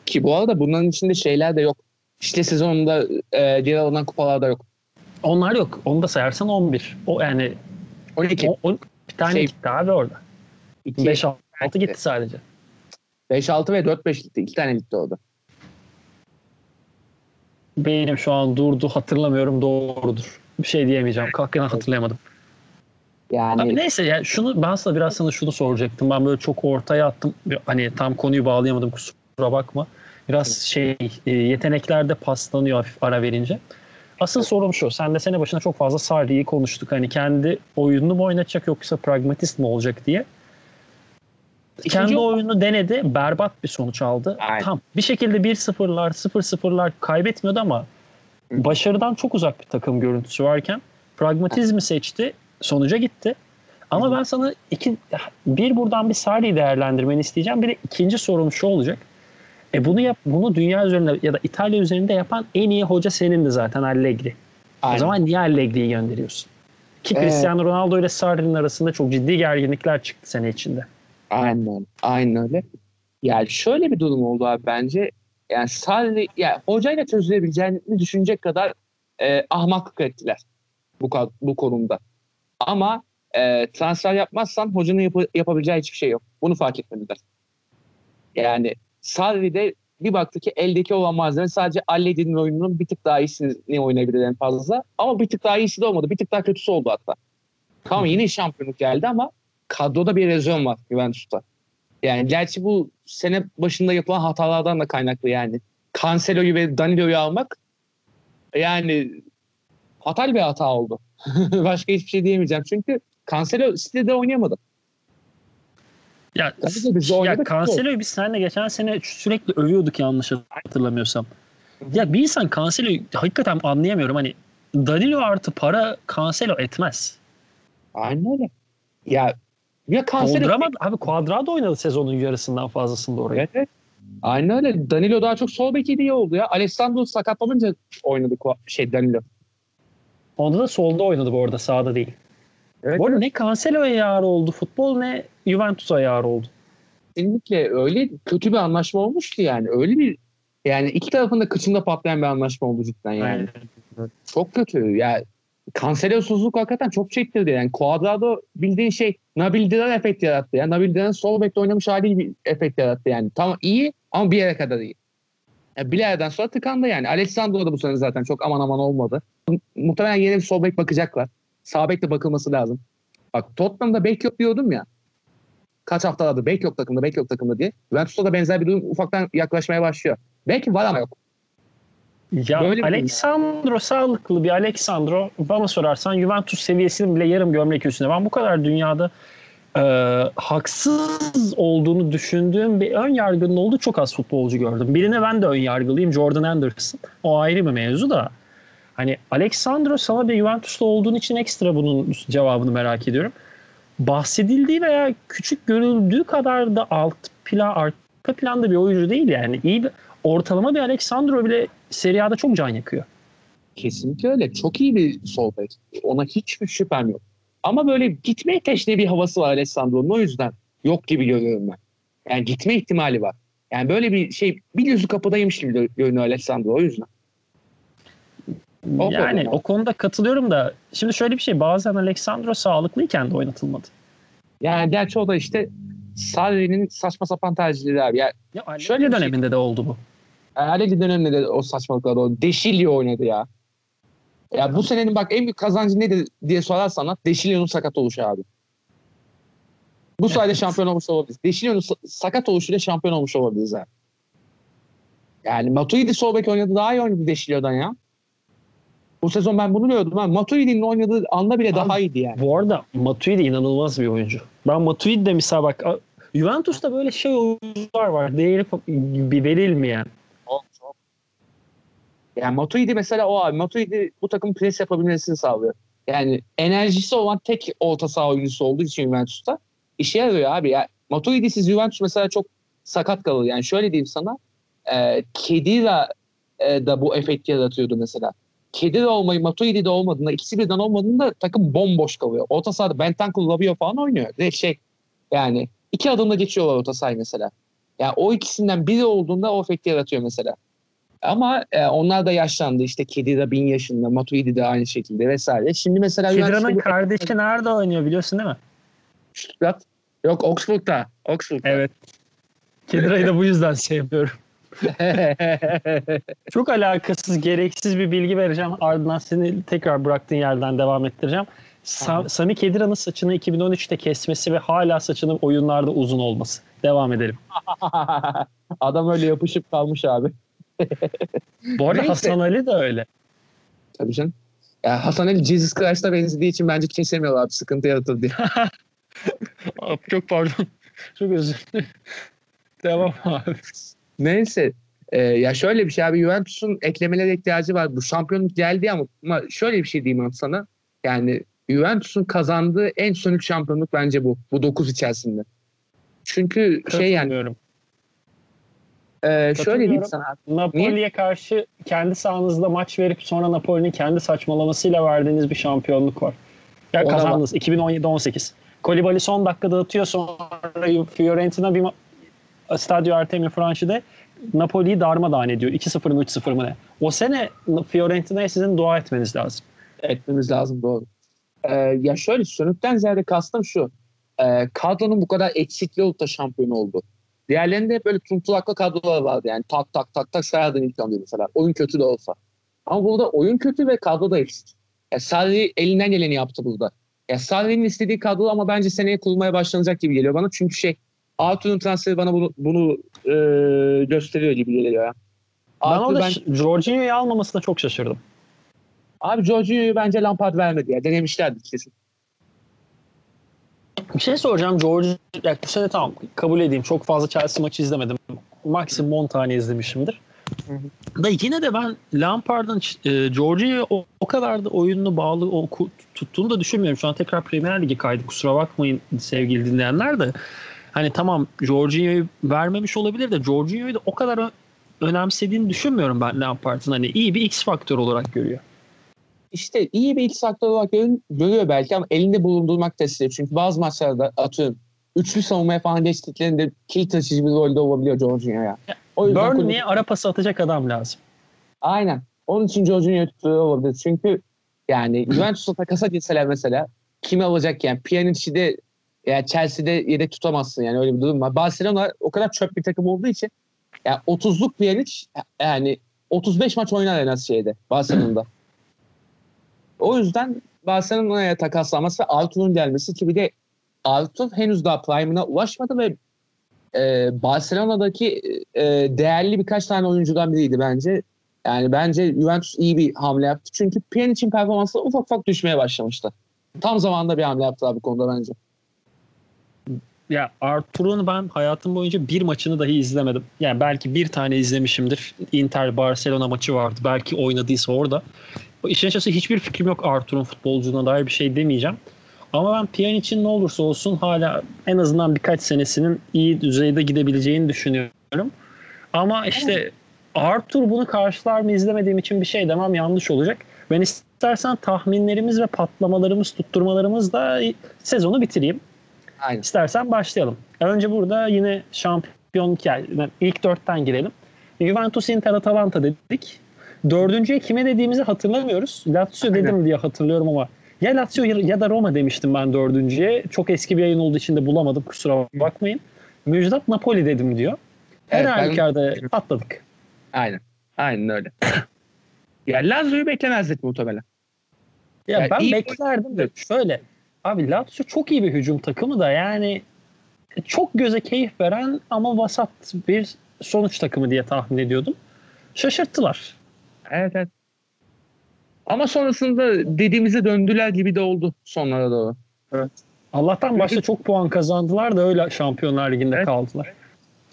Ki bu arada bunların içinde şeyler de yok. İşte sezonunda e, diğer alınan kupalar da yok. Onlar yok. Onu da sayarsan 11. O yani 12. o, o- bir tane Şey- gitti abi orada. 2, 5-6 gitti sadece. 5, 6 ve 4, 5 gitti. 2 tane gitti orada. Beynim şu an durdu hatırlamıyorum doğrudur. Bir şey diyemeyeceğim. Kalkın hatırlayamadım. Yani Abi neyse ya şunu ben sana biraz sana şunu soracaktım. Ben böyle çok ortaya attım. Hani tam konuyu bağlayamadım kusura bakma. Biraz şey e, yeteneklerde paslanıyor hafif ara verince. Asıl sorum şu. Sen de sene başına çok fazla Sarri'yi konuştuk. Hani kendi oyununu mu oynatacak yoksa pragmatist mi olacak diye. İkinci kendi o- oyununu denedi. Berbat bir sonuç aldı. Aynen. Tam bir şekilde 1-0'lar 0-0'lar kaybetmiyordu ama başarıdan çok uzak bir takım görüntüsü varken pragmatizmi seçti. Sonuca gitti. Ama ben sana iki, bir buradan bir Sarri'yi değerlendirmeni isteyeceğim. Bir de ikinci sorum şu olacak. E bunu yap, bunu dünya üzerinde ya da İtalya üzerinde yapan en iyi hoca senindi zaten Allegri. aynen. O zaman niye Allegri'yi gönderiyorsun? Ki. Cristiano Ronaldo ile Sarri'nin arasında çok ciddi gerginlikler çıktı sene içinde. Aynen. Aynen öyle. Yani şöyle bir durum oldu abi bence. Yani Sarri, yani hocayla çözülebileceğini düşünecek kadar e, ahmaklık ettiler bu, bu konumda. Ama e, transfer yapmazsan hocanın yapı- yapabileceği hiçbir şey yok. Bunu fark etmediler. Yani Sarri'de bir baktı ki eldeki olan malzeme sadece Alledi'nin oyununun bir tık daha iyisini oynayabilir en fazla. Ama bir tık daha iyisi de olmadı. Bir tık daha kötüsü oldu hatta. Tamam yine şampiyonluk geldi ama kadroda bir erozyon var Juventus'ta. Yani gerçi bu sene başında yapılan hatalardan da kaynaklı yani. Cancelo'yu ve Danilo'yu almak yani fatal bir hata oldu. Başka hiçbir şey diyemeyeceğim. Çünkü Cancelo City'de oynayamadı. Ya, ya Cancelo'yu biz seninle geçen sene sürekli övüyorduk yanlış hatırlamıyorsam. Ya bir insan Cancelo'yu hakikaten anlayamıyorum. Hani Danilo artı para Cancelo etmez. Aynen öyle. Ya ya Cancelo... Dolduramadı. Abi Cuadrado oynadı sezonun yarısından fazlasında oraya. Evet. Aynen öyle. Danilo daha çok sol beki diye oldu ya. Alessandro sakatlanınca oynadı şey Danilo. Onda da solda oynadı bu arada sağda değil. Evet, bu arada evet. ne Cancelo'ya yar oldu futbol ne Juventus'a yar oldu. Kesinlikle öyle kötü bir anlaşma olmuştu yani. Öyle bir yani iki tarafın da kıçında patlayan bir anlaşma oldu cidden yani. Aynen. Çok kötü. Yani kanserosuzluk hakikaten çok çektirdi. Yani Cuadrado bildiğin şey Nabil Diran efekt yarattı. Yani Nabil Diran sol bekte oynamış hali bir efekt yarattı yani. Tamam iyi ama bir yere kadar iyi. Yani bir yerden sonra tıkandı yani. Alessandro da bu sene zaten çok aman aman olmadı. Muhtemelen yeni bir sol bek bakacaklar. Sağ bek de bakılması lazım. Bak Tottenham'da bek yok diyordum ya. Kaç haftalardır bek yok takımda, bek yok takımda diye. Juventus'ta da benzer bir durum ufaktan yaklaşmaya başlıyor. Belki var ama yok. Ya Böyle Alexandro sağlıklı bir Alexandro bana sorarsan Juventus seviyesinin bile yarım gömlek üstünde. Ben bu kadar dünyada e, haksız olduğunu düşündüğüm bir ön yargının olduğu çok az futbolcu gördüm. Birine ben de ön yargılıyım Jordan Anderson. O ayrı bir mevzu da. Hani Alexandro sana bir Juventus'ta olduğun için ekstra bunun cevabını merak ediyorum. Bahsedildiği veya küçük görüldüğü kadar da alt plan, arka planda bir oyuncu değil yani. İyi bir ortalama bir Alexandro bile Serie A'da çok can yakıyor. Kesinlikle öyle. Çok iyi bir sol bek. Ona hiçbir şüphem yok. Ama böyle gitmeye teşne bir havası var Alessandro'nun. O yüzden yok gibi görüyorum ben. Yani gitme ihtimali var. Yani böyle bir şey bir gözü kapıdaymış gibi görünüyor Alessandro o yüzden. O yani konuda. o konuda katılıyorum da şimdi şöyle bir şey bazen Alexandro sağlıklıyken de oynatılmadı. Yani gerçi o da işte Sarri'nin saçma sapan tercihleri abi. Yani ya şöyle döneminde şey, de oldu bu. Allegri döneminde de o saçmalıklar oldu. Deşilio oynadı ya. Ya bu senenin bak en büyük kazancı nedir diye sorarsan Deşilio'nun sakat oluşu abi. Bu sayede şampiyon olmuş olabiliriz. Deşilio'nun sakat oluşuyla şampiyon olmuş olabiliriz abi. Yani Matuidi sol bek oynadı daha iyi oynadı Deşilio'dan ya. Bu sezon ben bunu gördüm. Ha. Matuidi'nin oynadığı anda bile Abi, daha iyiydi yani. Bu arada Matuidi inanılmaz bir oyuncu. Ben Matuidi'de misal bak Juventus'ta böyle şey oyuncular var. Değeri bir verilmeyen. Yani Matuidi mesela o abi. Matuidi bu takım pres yapabilmesini sağlıyor. Yani enerjisi olan tek orta saha oyuncusu olduğu için Juventus'ta işe yarıyor abi. Yani Matuidi'siz Juventus mesela çok sakat kalır. Yani şöyle diyeyim sana. E, Kedira e, da bu efekti yaratıyordu mesela. Kedi de olmayı, Matuidi de olmadığında, ikisi birden olmadığında takım bomboş kalıyor. Orta sahada Bentancur, Lavio falan oynuyor. Direkt şey yani iki adımda geçiyorlar orta sahayı mesela. Yani o ikisinden biri olduğunda o efekti yaratıyor mesela. Ama e, onlar da yaşlandı. İşte Kedi de bin yaşında, Matuidi de aynı şekilde vesaire. Şimdi mesela... Kedira'nın kardeşi nerede oynuyor biliyorsun değil mi? Stuttgart. Yok Oxford'da. Oxford'da. Evet. Kedira'yı da bu yüzden sevmiyorum. Çok alakasız, gereksiz bir bilgi vereceğim. Ardından seni tekrar bıraktığın yerden devam ettireceğim. Sa- Sami Kedira'nın saçını 2013'te kesmesi ve hala saçının oyunlarda uzun olması. Devam edelim. Adam öyle yapışıp kalmış abi. Bu arada Neyse. Hasan Ali de öyle. Tabii canım. Ya Hasan Ali Jesus Christ'a benzediği için bence kesemiyorlar abi. Sıkıntı yaratır diye. Çok pardon. Çok özür dilerim. Devam abi. Neyse. Ee, ya şöyle bir şey abi Juventus'un eklemelere ihtiyacı var. Bu şampiyonluk geldi ama, ama şöyle bir şey diyeyim abi sana. Yani Juventus'un kazandığı en sonuç şampiyonluk bence bu. Bu 9 içerisinde. Çünkü şey yani ee, şöyle diyeyim sana. Napoli'ye karşı kendi sahanızda maç verip sonra Napoli'nin kendi saçmalamasıyla verdiğiniz bir şampiyonluk var. Ya yani kazandınız 2017-18. Kolibali son dakikada atıyor sonra Fiorentina bir Stadio Artemio Franchi'de Napoli'yi darmadağın ediyor. 2-0 mı 3-0 mı ne? O sene Fiorentina'ya sizin dua etmeniz lazım. Etmemiz lazım doğru. Ee, ya şöyle sönükten ziyade kastım şu. e, kadronun bu kadar eksikliği olup da şampiyon oldu. Diğerlerinde hep böyle tunturaklı kadrolar vardı yani tak tak tak tak sayardın ilk anda mesela. Oyun kötü de olsa. Ama burada oyun kötü ve kadro da eksik. Ya Sarri elinden geleni yaptı burada. Ya Sarri'nin istediği kadro ama bence seneye kurulmaya başlanacak gibi geliyor bana. Çünkü şey Arthur'un transferi bana bunu, bunu e, gösteriyor gibi geliyor ya. Ben Arthur orada ben- Jorginho'yu almamasına çok şaşırdım. Abi Jorginho'yu bence Lampard vermedi ya. Denemişlerdi kesin. Bir şey soracağım. George, ya bu sene tamam kabul edeyim. Çok fazla Chelsea maçı izlemedim. Maksimum 10 tane izlemişimdir. Da yine de ben Lampard'ın e, Jorginho'ya o, o kadar da oyununu bağlı o, tuttuğunu da düşünmüyorum. Şu an tekrar Premier Lig'e kaydı. Kusura bakmayın sevgili dinleyenler de. Hani tamam Jorginho'yu vermemiş olabilir de Jorginho'yu da o kadar önemsediğini düşünmüyorum ben Lampard'ın. Hani iyi bir X faktör olarak görüyor. İşte iyi bir saktör olarak görüyor belki ama elinde bulundurmak istiyor. Çünkü bazı maçlarda atıyorum üçlü savunmaya falan geçtiklerinde kilit taşıyıcı bir rolde olabiliyor Jorginho ya. O yüzden Burnley'e ara pası atacak adam lazım. Aynen. Onun için Jorginho'yu tutuyor olabilir. Çünkü yani Juventus'a takasa gitseler mesela kimi alacak yani Pjanic'i yani Chelsea'de yedek tutamazsın yani öyle bir durum var. Barcelona o kadar çöp bir takım olduğu için yani 30'luk Pjanic yani 35 maç oynar en az şeyde Barcelona'da. o yüzden Barcelona'ya takaslanması ve Arthur'un gelmesi ki bir de Arthur henüz daha prime'ına ulaşmadı ve e, Barcelona'daki e, değerli birkaç tane oyuncudan biriydi bence. Yani bence Juventus iyi bir hamle yaptı. Çünkü Pjanic'in performansı ufak ufak düşmeye başlamıştı. Tam zamanında bir hamle yaptılar bu konuda bence. Ya Artur'un ben hayatım boyunca bir maçını dahi izlemedim. Yani belki bir tane izlemişimdir. Inter Barcelona maçı vardı. Belki oynadıysa orada. İşin açıkçası hiçbir fikrim yok Artur'un futbolculuğuna dair bir şey demeyeceğim. Ama ben Pjanic'in ne olursa olsun hala en azından birkaç senesinin iyi düzeyde gidebileceğini düşünüyorum. Ama işte Arthur bunu karşılar mı izlemediğim için bir şey demem yanlış olacak. Ben istersen tahminlerimiz ve patlamalarımız, tutturmalarımızla sezonu bitireyim. Aynen. İstersen başlayalım. Önce burada yine şampiyonluk yani ilk dörtten girelim. Juventus, Inter, Atalanta dedik. Dördüncüye kime dediğimizi hatırlamıyoruz. Lazio Aynen. dedim diye hatırlıyorum ama ya Lazio ya- da Roma demiştim ben dördüncüye. Çok eski bir yayın olduğu için de bulamadım kusura bakmayın. Müjdat Napoli dedim diyor. Her Evet, ben- halükarda atladık. Aynen. Aynen öyle. ya Lazio'yu beklemezdik muhtemelen. Ya Yani ben iyi- beklerdim de şöyle. Abi Lazio çok iyi bir hücum takımı da yani çok göze keyif veren ama vasat bir sonuç takımı diye tahmin ediyordum. Şaşırttılar. Evet evet. Ama sonrasında dediğimize döndüler gibi de oldu sonlara doğru. Allah'tan başta çok puan kazandılar da öyle Şampiyonlar Ligi'nde Evet. kaldılar.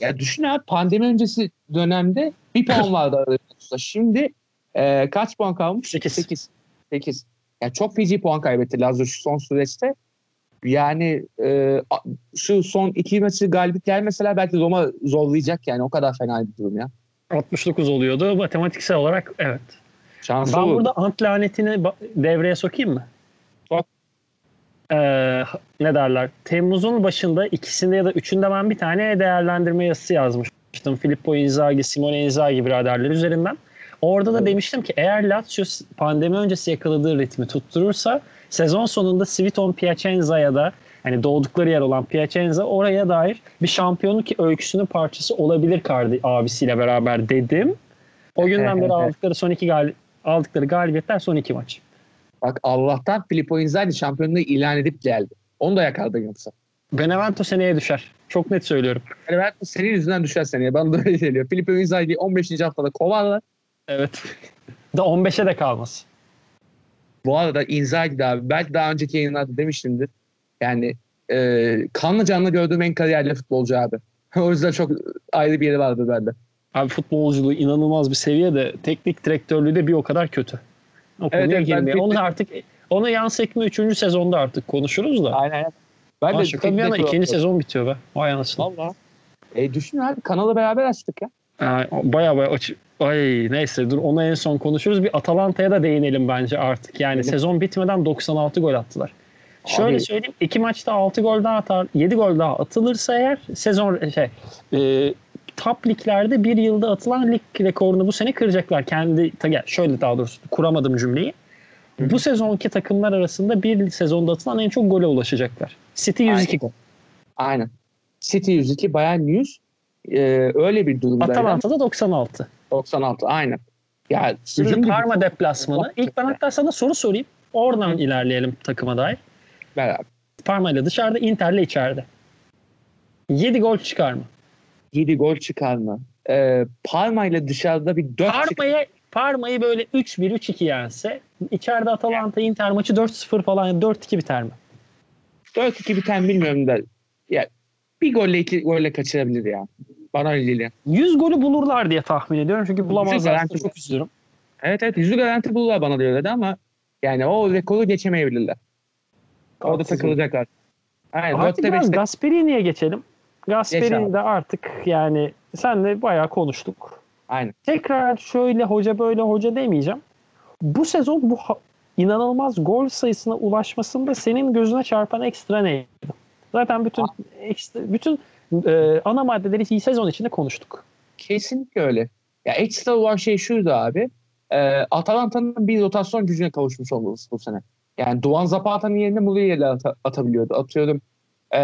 Ya düşün abi pandemi öncesi dönemde bir puan vardı arada. Şimdi e, kaç puan kalmış? Sekiz. 8. 8. Yani çok feci puan kaybetti Lazio şu son süreçte. Yani e, şu son iki maçı galibiyet gelmeseler belki Roma zorlayacak yani o kadar fena bir durum ya. 69 oluyordu. Matematiksel olarak evet. Şanslı Ben olurdu. burada ant lanetini devreye sokayım mı? Sok. Ee, ne derler? Temmuz'un başında ikisinde ya da üçünde ben bir tane değerlendirme yazısı yazmıştım. Filippo Inzaghi, Simone Inzaghi biraderler üzerinden. Orada da demiştim ki eğer Lazio pandemi öncesi yakaladığı ritmi tutturursa sezon sonunda Sviton Piacenza ya da hani doğdukları yer olan Piacenza oraya dair bir şampiyonluk öyküsünün parçası olabilir kardı abisiyle beraber dedim. O günden beri aldıkları son iki gal aldıkları galibiyetler son iki maç. Bak Allah'tan Filippo Inzaghi şampiyonluğu ilan edip geldi. Onu da yakaladı yoksa. Benevento seneye düşer. Çok net söylüyorum. Yani ben senin yüzünden düşer seneye. Bana da öyle geliyor. Filippo Inzaghi 15. haftada kovarlar. Evet. da 15'e de kalmaz. Bu arada Inzaghi de abi belki daha önceki yayınlarda demiştimdir. Yani e, kanlı canlı gördüğüm en kariyerli futbolcu abi. o yüzden çok ayrı bir yeri vardı bende. Abi futbolculuğu inanılmaz bir seviyede. Teknik direktörlüğü de bir o kadar kötü. O konuya evet, girmeye. bir- Onu artık onu yan sekme 3. sezonda artık konuşuruz da. Aynen. Ben de şaka bir yana teknik ikinci sezon bitiyor be. Vay anasını. Valla. E düşün abi kanalı beraber açtık ya. Ay, Baya baya aç. Ay neyse dur onu en son konuşuruz. Bir Atalanta'ya da değinelim bence artık. Yani Değinelim. sezon bitmeden 96 gol attılar. Şöyle Abi- söyleyeyim. iki maçta 6 gol daha atar. 7 gol daha atılırsa eğer sezon şey e, top liglerde bir yılda atılan lig rekorunu bu sene kıracaklar. Kendi şöyle daha doğrusu kuramadım cümleyi. bu sezonki takımlar arasında bir sezonda atılan en çok gole ulaşacaklar. City 102 Aynen. gol. Aynen. City 102, Bayern 100. Ee, öyle bir durumda. Atalanta'da 96. 96 aynen. Ya hücum Parma deplasmanı. İlk ben hatta sana soru sorayım. Oradan ilerleyelim takıma dair. Beraber. Parma ile dışarıda, Inter'le içeride. 7 gol çıkar mı? 7 gol çıkarma. Ee, Parma ile dışarıda bir 4 çık- Parma'ya Parma'yı böyle 3-1 3-2 yense içeride Atalanta Inter maçı 4-0 falan 4-2 biter mi? 4-2 biten bilmiyorum da ya bir golle iki golle kaçırabilir ya. Bana öyle geliyor. 100 golü bulurlar diye tahmin ediyorum çünkü bulamazlar. Çok üzülürüm. Evet evet yüzü garanti bulurlar bana da öyle de ama yani o rekoru geçemeyebilirler. Orada takılacaklar. Aynen. Artık 4'te biraz 5'te Gasperini'ye geçelim. Geç Gasperini de artık yani senle bayağı konuştuk. Aynen. Tekrar şöyle hoca böyle hoca demeyeceğim. Bu sezon bu inanılmaz gol sayısına ulaşmasında senin gözüne çarpan ekstra neydi? Zaten bütün ekstra, bütün e, ana maddeleri iyi sezon içinde konuştuk. Kesinlikle öyle. Ya ekstra olan şey şuydu abi. E, Atalanta'nın bir rotasyon gücüne kavuşmuş olması bu sene. Yani Duan Zapata'nın yerine Muriel'i ata- atabiliyordu. Atıyorum e,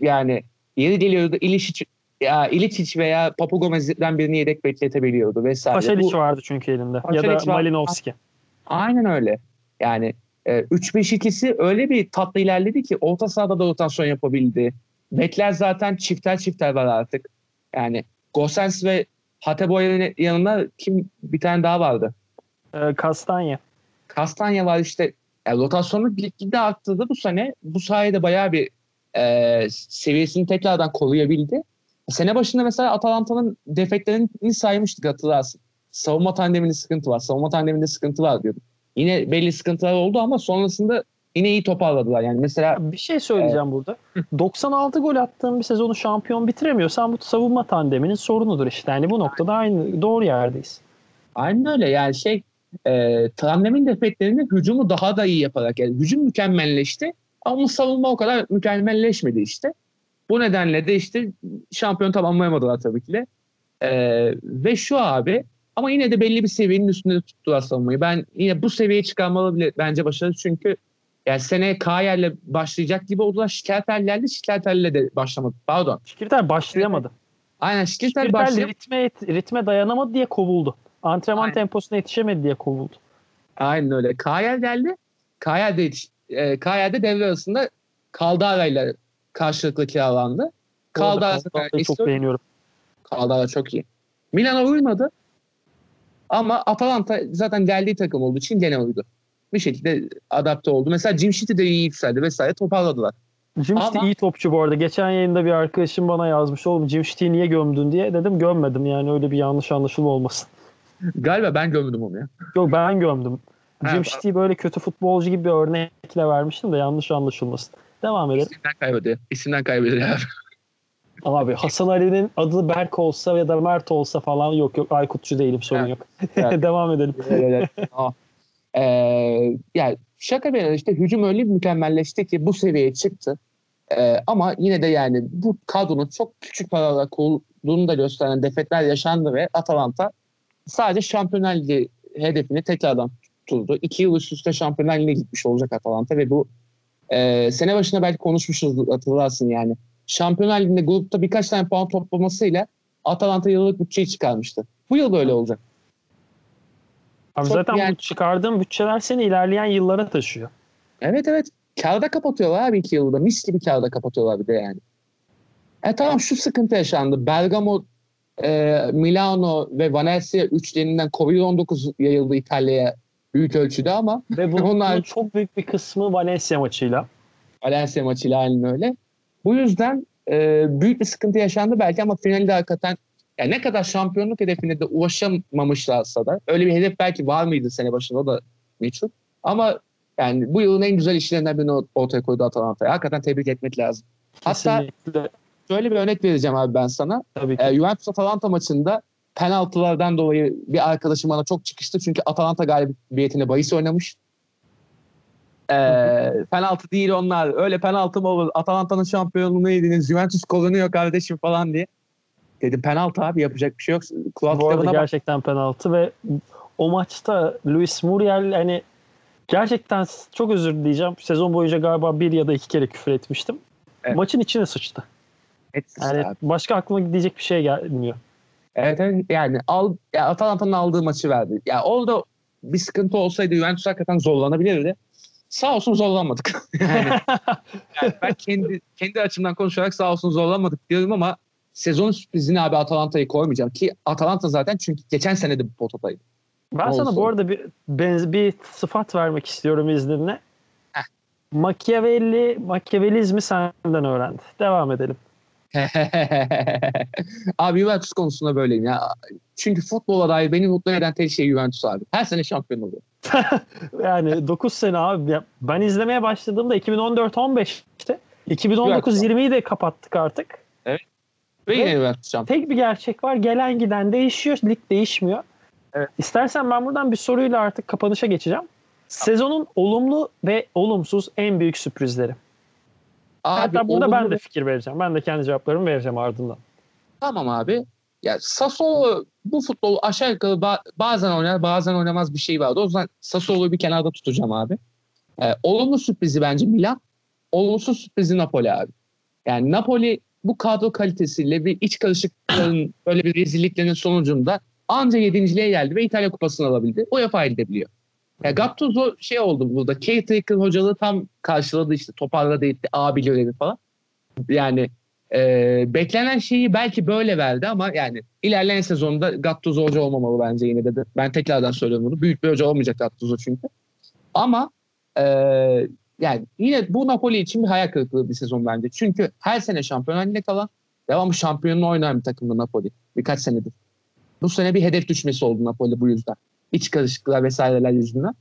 yani yeri geliyordu İlişic, ya İlicic veya Papu Gomez'den birini yedek bekletebiliyordu vesaire. Paşalic Bu- vardı çünkü elinde. ya Paşalic da. Malinovski. Aynen öyle. Yani e, 3-5-2'si öyle bir tatlı ilerledi ki orta sahada da rotasyon yapabildi. Bekler zaten çifter çifter var artık. Yani Gosens ve Hateboy'un yanında kim bir tane daha vardı. E, Kastanya. Kastanya var işte. Yani rotasyonu gitgide arttırdı bu sene. Bu sayede bayağı bir e, seviyesini tekrardan koruyabildi. Sene başında mesela Atalanta'nın defeklerini saymıştık hatırlarsın. Savunma tandeminde sıkıntı var. Savunma tandeminde sıkıntı var diyorduk. Yine belli sıkıntılar oldu ama sonrasında yine iyi toparladılar. Yani mesela Bir şey söyleyeceğim burada. 96 gol attığın bir sezonu şampiyon bitiremiyorsan bu savunma tandeminin sorunudur işte. Yani bu noktada aynı doğru yerdeyiz. Aynen öyle yani şey e, Trannem'in defeklerini hücumu daha da iyi yaparak yani hücum mükemmelleşti ama savunma o kadar mükemmelleşmedi işte. Bu nedenle de işte şampiyon tamamlayamadılar tabii ki de. E, ve şu abi ama yine de belli bir seviyenin üstünde tuttular savunmayı. Ben yine bu seviyeye çıkarmalı bile bence başarılı çünkü yani sene Kayer'le başlayacak gibi oldular. Şikayetlerle Şikayetlerle de başlamadı. Pardon. Şikirtel başlayamadı. Aynen Şikirtel başlayamadı. ritme, ritme dayanamadı diye kovuldu. Antrenman Aynen. temposuna yetişemedi diye kovuldu. Aynen öyle. Kayel geldi. Kayel de, yetiş- e, Kayel de devre arasında Caldara ile karşılıklı kiralandı. Caldara'yı çok beğeniyorum. Caldara çok iyi. Milan'a uymadı. Ama Atalanta zaten geldiği takım olduğu için gene uydu. Bir şekilde adapte oldu. Mesela Jim City de iyi yükseldi vesaire toparladılar. Jim Ama- iyi topçu bu arada. Geçen yayında bir arkadaşım bana yazmış. Oğlum Jim City'yi niye gömdün diye. Dedim gömmedim yani öyle bir yanlış anlaşılma olmasın. Galiba ben gömdüm onu ya. Yok ben gömdüm. Jim. City'yi böyle kötü futbolcu gibi bir örnekle vermiştim de yanlış anlaşılmasın. Devam edelim. İsimden kaybediyor. İsimden kaybediyor abi. Abi Hasan Ali'nin adı Berk olsa ya da Mert olsa falan yok yok Aykutçu değilim sorun Evet. yok. Evet. Devam edelim. Evet. Ee, yani şaka bir yana işte hücum öyle bir mükemmelleşti ki bu seviyeye çıktı. Ee, ama yine de yani bu kadronun çok küçük paralarla kurulduğunu da gösteren defetler yaşandı ve Atalanta sadece Şampiyonlar Ligi hedefini tekrardan tutturdu. İki yıl üst üste Şampiyonlar Ligi'ne gitmiş olacak Atalanta ve bu e, sene başında belki konuşmuşuz hatırlarsın yani. Şampiyonlar Ligi'nde grupta birkaç tane puan toplamasıyla Atalanta yıllık bütçeyi çıkarmıştı. Bu yıl da öyle olacak. Abi Çok zaten yani- bu çıkardığın bütçeler seni ilerleyen yıllara taşıyor. Evet evet. Kârda kapatıyorlar abi iki yılda. Mis gibi kârda kapatıyorlar bir de yani. E tamam şu sıkıntı yaşandı. Bergamo, e, Milano ve Venezia üçlerinden Covid-19 yayıldı İtalya'ya büyük ölçüde ama Ve bunun, Onlar- bunun çok büyük bir kısmı Valencia maçıyla. Valencia maçıyla aynen öyle. Bu yüzden e, büyük bir sıkıntı yaşandı belki ama finalde hakikaten yani ne kadar şampiyonluk hedefine de ulaşamamışlarsa da öyle bir hedef belki var mıydı sene başında da meçhul. Ama yani bu yılın en güzel işlerinden birini ortaya koydu Atalanta'ya. Hakikaten tebrik etmek lazım. Hatta Kesinlikle. Şöyle bir örnek vereceğim abi ben sana. Tabii ki. E, Juventus Atalanta maçında penaltılardan dolayı bir arkadaşım bana çok çıkıştı. Çünkü Atalanta galibiyetine bahis oynamış. E, penaltı değil onlar. Öyle penaltı mı olur? Atalanta'nın şampiyonluğunu yediniz. Juventus korunuyor kardeşim falan diye. Dedim penaltı abi yapacak bir şey yok. Kural Bu arada kitabına bak. gerçekten penaltı ve o maçta Luis Muriel hani Gerçekten çok özür dileyeceğim. Sezon boyunca galiba bir ya da iki kere küfür etmiştim. Evet. Maçın içine sıçtı. Evet, Yani abi. başka aklıma gidecek bir şey gelmiyor. evet, evet yani al, ya Atalanta'nın aldığı maçı verdi. Ya orada bir sıkıntı olsaydı Juventus hakikaten zorlanabilirdi. Sağ olsun zorlanmadık. yani, yani ben kendi kendi açımdan konuşarak sağ olsun zorlanmadık diyorum ama sezonun sürprizini abi Atalanta'yı koymayacağım ki Atalanta zaten çünkü geçen sene de bu potadaydı. Ben Olsun. sana bu arada bir, benz, bir sıfat vermek istiyorum izninle. Heh. Machiavelli, Machiavellizmi senden öğrendi. Devam edelim. abi Juventus konusunda böyleyim ya. Çünkü futbola dair beni mutlu eden tek şey Juventus abi. Her sene şampiyon oluyor. Yani 9 sene abi. Ben izlemeye başladığımda 2014-15'te. 2019-20'yi de kapattık artık. Ve Ve- yine Juventus şampiyon. Tek bir gerçek var. Gelen giden değişiyor. Lig değişmiyor. Evet. İstersen ben buradan bir soruyla artık kapanışa geçeceğim. Sezonun olumlu ve olumsuz en büyük sürprizleri. Hatta burada ben de fikir vereceğim. Ben de kendi cevaplarımı vereceğim ardından. Tamam abi. Ya Sassuolo bu futbolu aşağı yukarı ba- bazen oynar bazen oynamaz bir şey vardı. O yüzden Sassuolo'yu bir kenarda tutacağım abi. Ee, olumlu sürprizi bence Milan. Olumsuz sürprizi Napoli abi. Yani Napoli bu kadro kalitesiyle bir iç karışıklıkların böyle bir rezilliklerin sonucunda anca yedinciliğe geldi ve İtalya kupasını alabildi. UEFA'ya gidebiliyor. Ya Gattuso şey oldu burada. Caretaker hocalığı tam karşıladı işte toparladı etti abi görevi falan. Yani ee, beklenen şeyi belki böyle verdi ama yani ilerleyen sezonda Gattuso hoca olmamalı bence yine de. Ben tekrardan söylüyorum bunu. Büyük bir hoca olmayacak Gattuso çünkü. Ama e, yani yine bu Napoli için bir hayal kırıklığı bir sezon bence. Çünkü her sene şampiyon kalan devamlı şampiyonluğu oynayan bir takımda Napoli. Birkaç senedir. Bu sene bir hedef düşmesi oldu Napoli bu yüzden. İç karışıklıklar vesaireler yüzünden.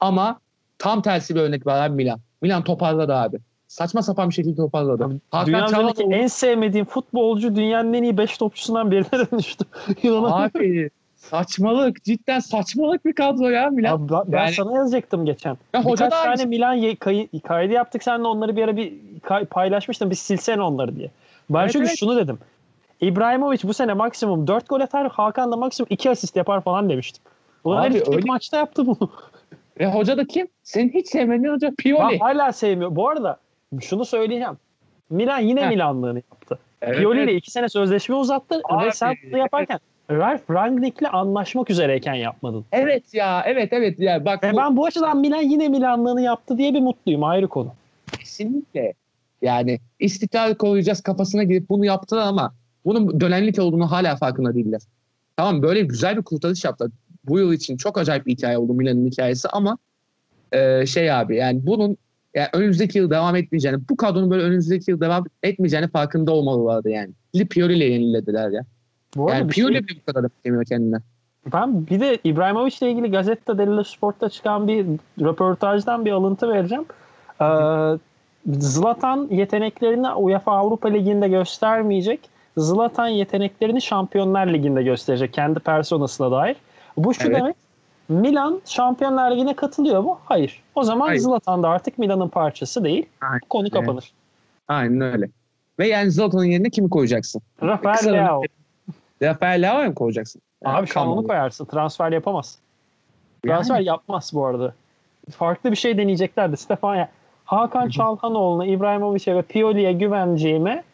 Ama tam tersi bir örnek var abi Milan. Milan toparladı abi. Saçma sapan bir şekilde toparladı. Abi, Hakan Dünyanın Çalhanoğlu- en sevmediğim futbolcu dünyanın en iyi 5 topçusundan birine dönüştü. Abi saçmalık. Cidden saçmalık bir kadro ya Milan. Abi ben, ben Yani- sana yazacaktım geçen. Ya hoca Birkaç tane aynısı. Milan ye- kayı- kaydı yaptık seninle onları bir ara bir kay- paylaşmıştım. Bir silsene onları diye. Ben Evet, çünkü evet. şunu dedim. İbrahimovic bu sene maksimum 4 gol atar. Hakan da maksimum 2 asist yapar falan demiştim. Ulan Abi öyle- maçta yaptı bunu. Ve hoca da kim? Senin hiç sevmediğin hoca Pioli. Ben hala sevmiyorum. Bu arada şunu söyleyeceğim. Milan yine Heh. Milanlığını yaptı. Evet, Pioli evet. ile 2 sene sözleşme uzattı Abi, ve sen bunu yaparken Ralf Rangnick'le anlaşmak üzereyken yapmadın. Evet ya evet evet ya bak Ve bu ben bu açıdan Milan yine Milanlığını yaptı diye bir mutluyum ayrı konu. kesinlikle yani istikrar koruyacağız kafasına girip bunu yaptılar ama bunun dönenlik olduğunu hala farkında değiller. Tamam böyle güzel bir kurtarış yaptılar. Bu yıl için çok acayip bir hikaye oldu Milan'ın hikayesi ama e, şey abi yani bunun yani önümüzdeki yıl devam etmeyeceğini, bu kadronun böyle önümüzdeki yıl devam etmeyeceğini farkında olmalılardı yani. Pioli ile yenilediler ya. Bu Yani şey- Pioli bile bu kadar yapamıyor kendine. Ben bir de İbrahimovic ile ilgili Gazzetta dello Sport'ta çıkan bir röportajdan bir alıntı vereceğim. Ee, Zlatan yeteneklerini UEFA Avrupa Ligi'nde göstermeyecek. Zlatan yeteneklerini Şampiyonlar Ligi'nde gösterecek kendi personasına dair. Bu şu Evet. demek. Milan Şampiyonlar Ligi'ne katılıyor mu? Hayır. O zaman Hayır. Zlatan da artık Milan'ın parçası değil. Aynen. Konu kapanır. Aynen öyle. Ve yani Zlatan'ın yerine kimi koyacaksın? Rafael Leao. Rafael Leao'yu mu koyacaksın? Abi şu an onu on. koyarsın. Transfer yapamaz. Yani. Transfer yapmaz bu arada. Farklı bir şey deneyeceklerdi. Stefan ya Hakan Çalhanoğlu'na, İbrahimovic'e ve Pioli'ye güveneceğime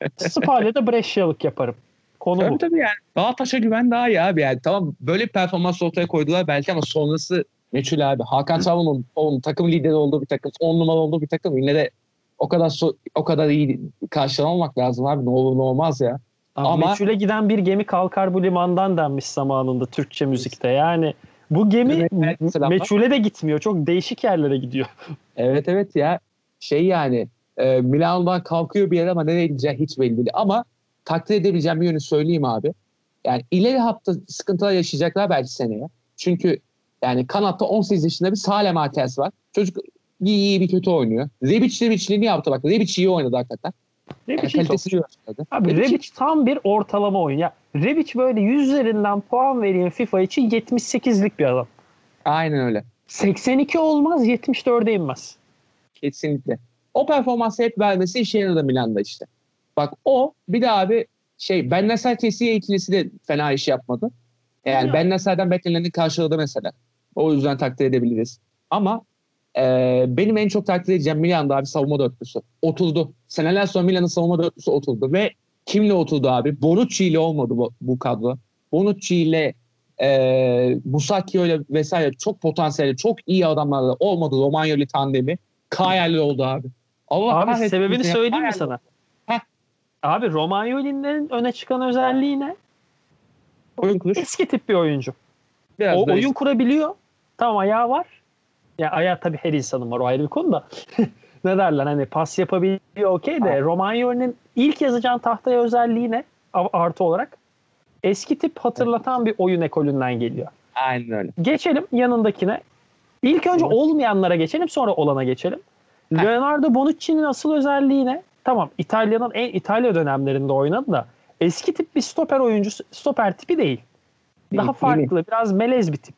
Spalle'de Brescia'lık yaparım. Konu Tabii bu. tabii yani. Taşa güven daha iyi abi yani. Tamam böyle bir performans ortaya koydular belki ama sonrası meçhul abi. Hakan Çalhanoğlu onun takım lideri olduğu bir takım, on numara olduğu bir takım yine de o kadar so- o kadar iyi karşılamamak lazım abi. Ne olur ne olmaz ya. Ama... Ama- Meçhule giden bir gemi kalkar bu limandan denmiş zamanında Türkçe müzikte. Yani bu gemi Evet, meçhule de gitmiyor. Çok değişik yerlere gidiyor. Evet evet ya. Şey yani e, Milano'dan kalkıyor bir yere ama nereye gideceği hiç belli değil. Ama takdir edebileceğim bir yönü söyleyeyim abi. Yani ileri hafta sıkıntılar yaşayacaklar belki seneye. Çünkü yani kanatta 18 yaşında bir Salem Marquez var. Çocuk iyi iyi bir kötü oynuyor. Rebic Rebic'liğini yaptı bak. Rebic iyi oynadı hakikaten. Yani Rebic iyi kalitesi topçu. gösterdi. Abi Rebic- Rebic tam bir ortalama oyun. Ya Rebic böyle 100 üzerinden puan vereyim FIFA için 78'lik bir adam. Aynen öyle. 82 olmaz 74'e inmez. Kesinlikle. O performansı hep vermesi işe yaradı Milan'da işte. Bak o bir de abi şey Ben Nasser Kessiye ikilisi de fena iş yapmadı. Yani Ya. Ben Nasser'den bekleneni karşıladı mesela. O yüzden takdir edebiliriz. Ama e, benim en çok takdir edeceğim Milan'da abi savunma dörtlüsü. Oturdu. Seneler sonra Milan'ın savunma dörtlüsü oturdu ve kimle oturdu abi? Bonucci ile olmadı bu, bu kadro. Bonucci ile e, Musacchio ile vesaire çok potansiyelli, çok iyi adamlarla olmadı Romagnoli tandemi. Kayer'le oldu abi. Allah Abi sebebini söyleyeyim mi sana? Abi Romagnoli'nin öne çıkan özelliği ne? Oyun kuruş. Eski tip bir oyuncu. Biraz o oyun kurabiliyor. Tamam ayağı var. Ya ayağı tabii her insanın var o ayrı bir konu da. ne derler hani pas yapabiliyor okey de Romagnoli'nin ilk yazacağın tahtaya özelliği ne? Artı olarak. Eski tip hatırlatan bir oyun ekolünden geliyor. Aynen öyle. Geçelim yanındakine. İlk önce olmayanlara geçelim sonra olana geçelim. Leonardo Bonucci'nin asıl özelliği ne? Tamam İtalya'nın en İtalya dönemlerinde oynadı da eski tip bir stoper oyuncusu, stoper tipi değil. Değil, Daha değil. farklı, biraz melez bir tip.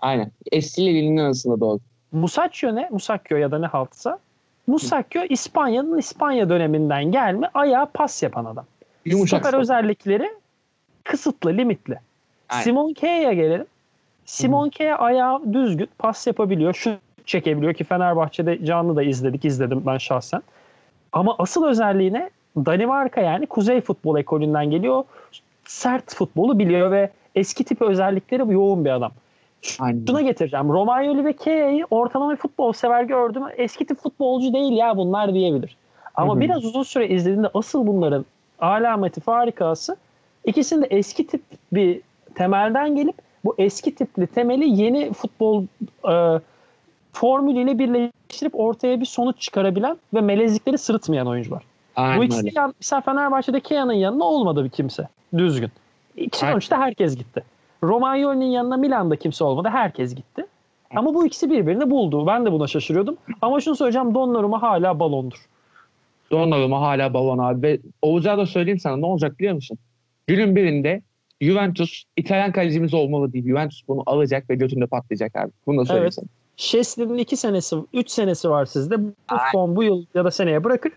Aynen. Eski ile Lille'nin arasında doğru. Musacchio ne? Musacchio ya da ne haltsa. Musacchio İspanya'nın İspanya döneminden gelme ayağa pas yapan adam. Yumuşak. Stoper özellikleri kısıtlı, limitli. Aynen. Simon K'ye gelelim. Simon K ayağı düzgün, pas yapabiliyor, şut çekebiliyor ki Fenerbahçe'de canlı da izledik, izledim ben şahsen. Ama asıl özelliği ne? Danimarka yani kuzey futbol ekolünden geliyor. Sert futbolu biliyor ve eski tip özellikleri yoğun bir adam. Aynen. Şuna getireceğim. Romagnoli ve Kea'yı ortalama futbol sever gördüm. Eski tip futbolcu değil ya bunlar diyebilir. Ama Hı hı. biraz uzun süre izlediğinde asıl bunların alameti farikası ikisinde eski tip bir temelden gelip bu eski tipli temeli yeni futbol e, formülüyle birleştirip ortaya bir sonuç çıkarabilen ve melezlikleri sırıtmayan oyuncular. Bu Aynen ikisi öyle. yan, mesela Fenerbahçe'de Kea'nın yanına olmadı bir kimse. Düzgün. Sonuçta herkes gitti. Romagnoli'nin yanına Milan'da kimse olmadı. Herkes gitti. Ama bu ikisi birbirini buldu. Ben de buna şaşırıyordum. Ama şunu söyleyeceğim. Donnarumma hala balondur. Donnarumma hala balon abi. Ve Oğuz'a da söyleyeyim sana ne olacak biliyor musun? Günün birinde Juventus İtalyan kalecimiz olmalı değil. Juventus bunu alacak ve götünde patlayacak abi. Bunu da söyleyeyim Evet. sana. Şesli'nin iki senesi, üç senesi var sizde. Buffon bu yıl ya da seneye bırakır.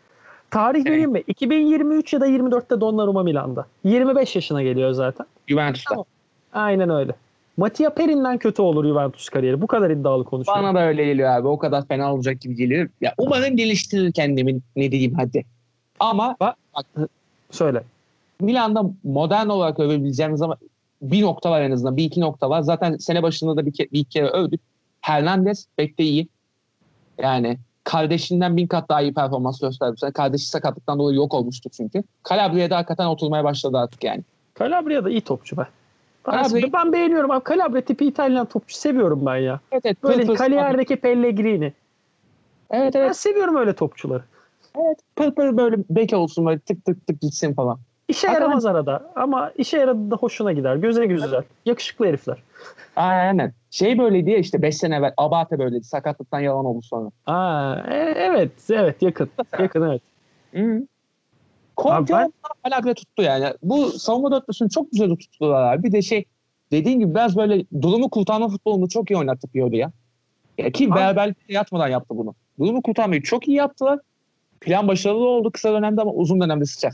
Tarih vereyim mi? 2023 ya da 24'te Donnarumma Milan'da. 25 yaşına geliyor zaten. Juventus'ta. Tamam. Aynen öyle. Mattia Perin'den kötü olur Juventus kariyeri. Bu kadar iddialı konuşuyorum. Bana da öyle geliyor abi. O kadar fena olacak gibi geliyor. Ya umarım geliştirir kendimi ne diyeyim hadi. Ama Söyle. Milan'da modern olarak övebileceğimiz ama bir nokta var en azından. Bir iki nokta var. Zaten sene başında da bir, ke- bir iki kere övdük. Hernandez pek de iyi. Yani kardeşinden bin kat daha iyi performans gösterdi. sene. Kardeşi sakatlıktan dolayı yok olmuştu çünkü. Calabria'da hakikaten oturmaya başladı artık yani. Calabria da iyi topçu be. Ben, Calabria- ben beğeniyorum abi. Calabria tipi İtalyan topçu seviyorum ben ya. Evet evet. Böyle pır kariyerdeki Pellegrini. Evet Ben evet. seviyorum öyle topçuları. Pır pır böyle bek olsun böyle tık tık tık gitsin falan. İşe Hakikaten- yaramaz arada ama işe yaradı da hoşuna gider. Göze güzel. Yakışıklı herifler. Aynen. Şey böyleydi ya işte 5 sene evvel. Abate böyleydi. Sakatlıktan yalan oldu sonra. Aa, e- evet evet yakın. Yakın evet. Hı. Conte Abi ben- tuttu yani. Bu savunma dörtlüsünü çok güzel tuttular abi. Bir de şey dediğin gibi biraz böyle durumu kurtarma futbolunu çok iyi oynattı Pioli ya. ya ki beraberlikte yatmadan yaptı bunu. Durumu kurtarmayı çok iyi yaptılar. Plan başarılı oldu kısa dönemde ama uzun dönemde sıçar.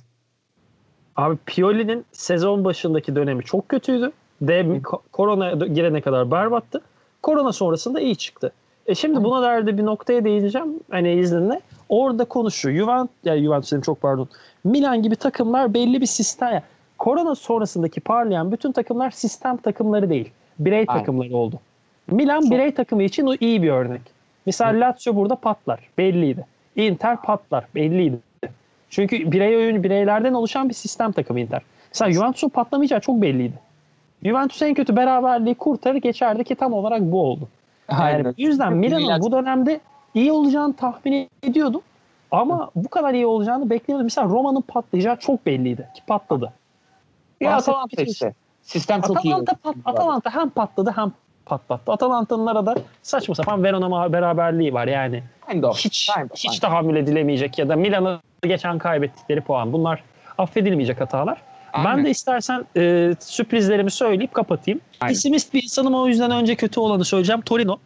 Abi Pioli'nin sezon başındaki dönemi çok kötüydü. De ko- korona girene kadar berbattı. Korona sonrasında iyi çıktı. E şimdi buna derdi bir noktaya değineceğim. Hani izninle. Orada konuşuyor. Juventus, yani Juventus dedim çok pardon. Milan gibi takımlar belli bir sistem. Yani korona sonrasındaki parlayan bütün takımlar sistem takımları değil. Birey Aynen. takımları oldu. Milan Çok- birey takımı için o iyi bir örnek. Misal Lazio burada patlar. Belliydi. Inter patlar. Belliydi. Çünkü birey oyun bireylerden oluşan bir sistem takımı Inter. Mesela Juventus'un patlamayacağı çok belliydi. Juventus en kötü beraberliği kurtarır geçerdi ki tam olarak bu oldu. Yani Aynen. bu yüzden Milan'ın iyi bu dönemde iyi olacağını tahmin ediyordum. Ama bu kadar iyi olacağını beklemiyordum. Mesela Roma'nın patlayacağı çok belliydi ki patladı. Ya Atalanta işte. Sistem çok iyi. Atalanta, pat, Atalanta hem patladı hem patlattı. Atalanta'nın arada saçma sapan Verona beraberliği var yani. Kind of. Hiç Kind of. hiç tahammül edilemeyecek ya da Milan'a geçen kaybettikleri puan. Bunlar affedilmeyecek hatalar. Ben Aynen. de istersen e, sürprizlerimi söyleyip kapatayım. Aynen. Pesimist bir insanım o yüzden önce kötü olanı söyleyeceğim. Torino.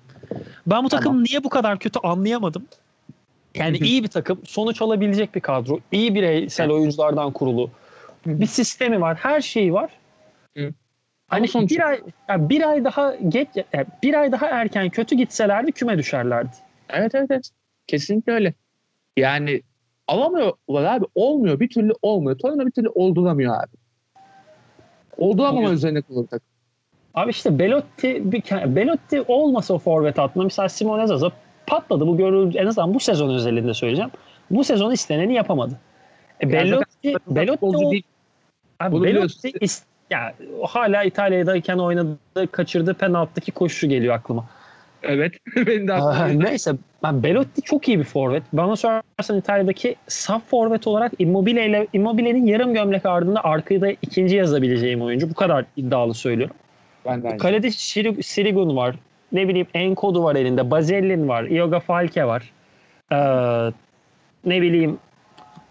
Ben bu takım Tamam. niye bu kadar kötü anlayamadım. Yani iyi bir takım, sonuç alabilecek bir kadro, iyi bireysel oyunculardan kurulu. Bir sistemi var, her şeyi var. Hı. Hani sonuç- bir ay yani bir ay daha geç yani bir ay daha erken kötü gitselerdi küme düşerlerdi. Evet evet evet. Kesinlikle öyle. Yani alamıyorlar abi. Olmuyor. Bir türlü olmuyor. Torino bir türlü olduramıyor abi. Olduramama Bugün- üzerine kurulu takım. Abi işte Belotti bir Belotti olmasa o forvet atma mesela Simone Zaza patladı bu görüldü en azından bu sezon özelinde söyleyeceğim. Bu sezon isteneni yapamadı. E, Belotti Belotti o-. Abi Belotti biliyorsun. is- ya hala İtalya'dayken oynadığı, kaçırdığı penaltıdaki koşu geliyor aklıma. Evet. Benim de. Neyse ben Belotti çok iyi bir forvet. Bana sorarsan İtalya'daki saf forvet olarak Immobile ile Immobile'nin yarım gömlek ardında arkayı da ikinci yazabileceğim oyuncu. Bu kadar iddialı söylüyorum. Ben de aynı. Kalede Şiri- Sirigun var. Ne bileyim Enkodu var elinde. Bazellin var. Ioga Falke var. Ee, ne bileyim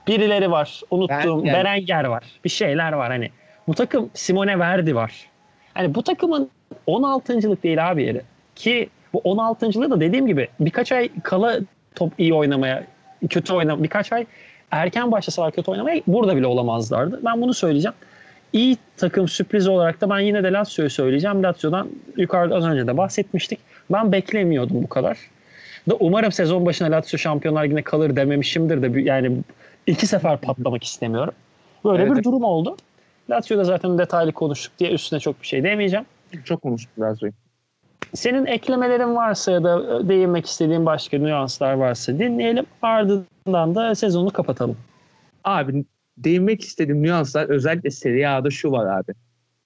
birileri var. Unuttuğum Ben- yani- Berenger var. Bir şeyler var hani. Bu takım Simone Verdi var. Hani bu takımın 16.lık değil abi yeri. Ki bu 16.lığı da dediğim gibi birkaç ay kala top iyi oynamaya, kötü oynamaya, birkaç ay erken başlasalar kötü oynamaya burada bile olamazlardı. Ben bunu söyleyeceğim. İyi takım sürpriz olarak da ben yine de Lazio'yu söyleyeceğim. Lazio'dan yukarıda az önce de bahsetmiştik. Ben beklemiyordum bu kadar. Da umarım sezon başına Lazio Şampiyonlar Ligi'ne kalır dememişimdir de yani iki sefer patlamak istemiyorum. Böyle Evet. bir durum oldu. Lazio'da zaten detaylı konuştuk diye üstüne çok bir şey demeyeceğim. Çok konuştuk sonra. Senin eklemelerin varsa ya da e, değinmek istediğin başka nüanslar varsa dinleyelim. Ardından da sezonu kapatalım. Abi değinmek istediğim nüanslar özellikle Serie A'da şu var abi.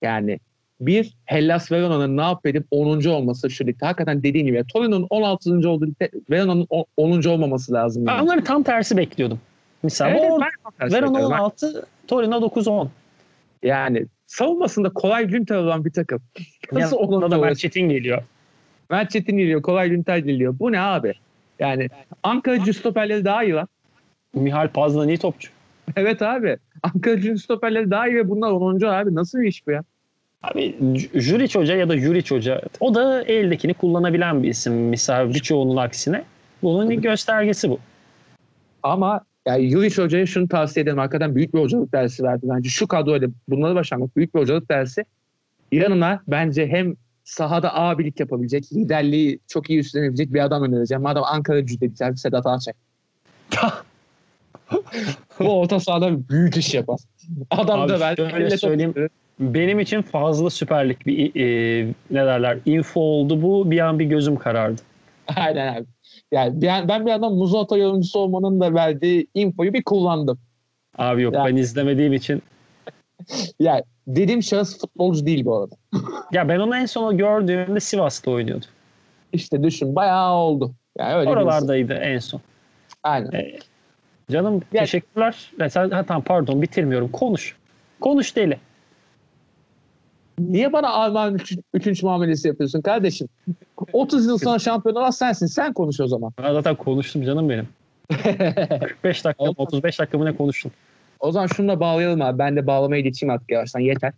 Yani bir Hellas Verona'nın ne yapıp 10. olması şu ligde. Hakikaten dediğin gibi Torino'nun 16. olduğu ligde Verona'nın o- 10. olmaması lazım. Ben Yani. onları tam tersi bekliyordum. Mesela Evet, tersi Verona bekliyorum. 16, Torino 9-10. Yani savunmasında kolay Günter olan bir takım. Nasıl Yanında da Çetin geliyor. Mert Çetin geliyor, kolay Günter geliyor. Bu ne abi? Yani Ankara stoperleri daha iyi lan. Mihal Pazdan iyi topçu. Evet abi. Ankara stoperleri daha iyi ve bunlar 10. abi. Nasıl bir iş bu ya? Abi Juric Hoca ya da Juric Hoca o da eldekini kullanabilen bir isim. Misal birçoğunun aksine. Bunun göstergesi bu. Ama yani Yuriş Hoca'ya şunu tavsiye ederim. Hakikaten büyük bir hocalık dersi verdi bence. Şu kadroyla bunları başarmak büyük bir hocalık dersi. Yanına bence hem sahada abilik yapabilecek, liderliği çok iyi üstlenebilecek bir adam önereceğim. Madem Ankara gücü dedik abi Sedat Ağaçay. Bu orta sahada büyük iş yapar. Adam Abi da ben şöyle söyleyeyim. top- Benim için fazla süperlik bir e, ne derler info oldu bu. Bir an bir gözüm karardı. Aynen abi. Yani ben, ben bir adam Muzota yorumcusu olmanın da verdiği infoyu bir kullandım. Abi yok Ya. ben izlemediğim için. Yani dediğim şahıs futbolcu değil bu arada. Ya ben onu en son gördüğümde Sivas'ta oynuyordu. İşte düşün bayağı oldu. Yani öyle birisi. Oralardaydı en son. Aynen. E, canım Ya- teşekkürler. Ya sen, ha, tamam pardon bitirmiyorum. Konuş. Konuş deli. Niye bana Alman üç, üçüncü muamelesi yapıyorsun kardeşim? 30 yıl sonra şampiyon olan sensin. Sen konuş o zaman. Ben zaten konuştum canım benim. 45 dakika mı, Olmaz. 35 dakika mı ne konuştum. O zaman şununla bağlayalım abi. Ben de bağlamaya geçeyim artık yavaştan. Yeter.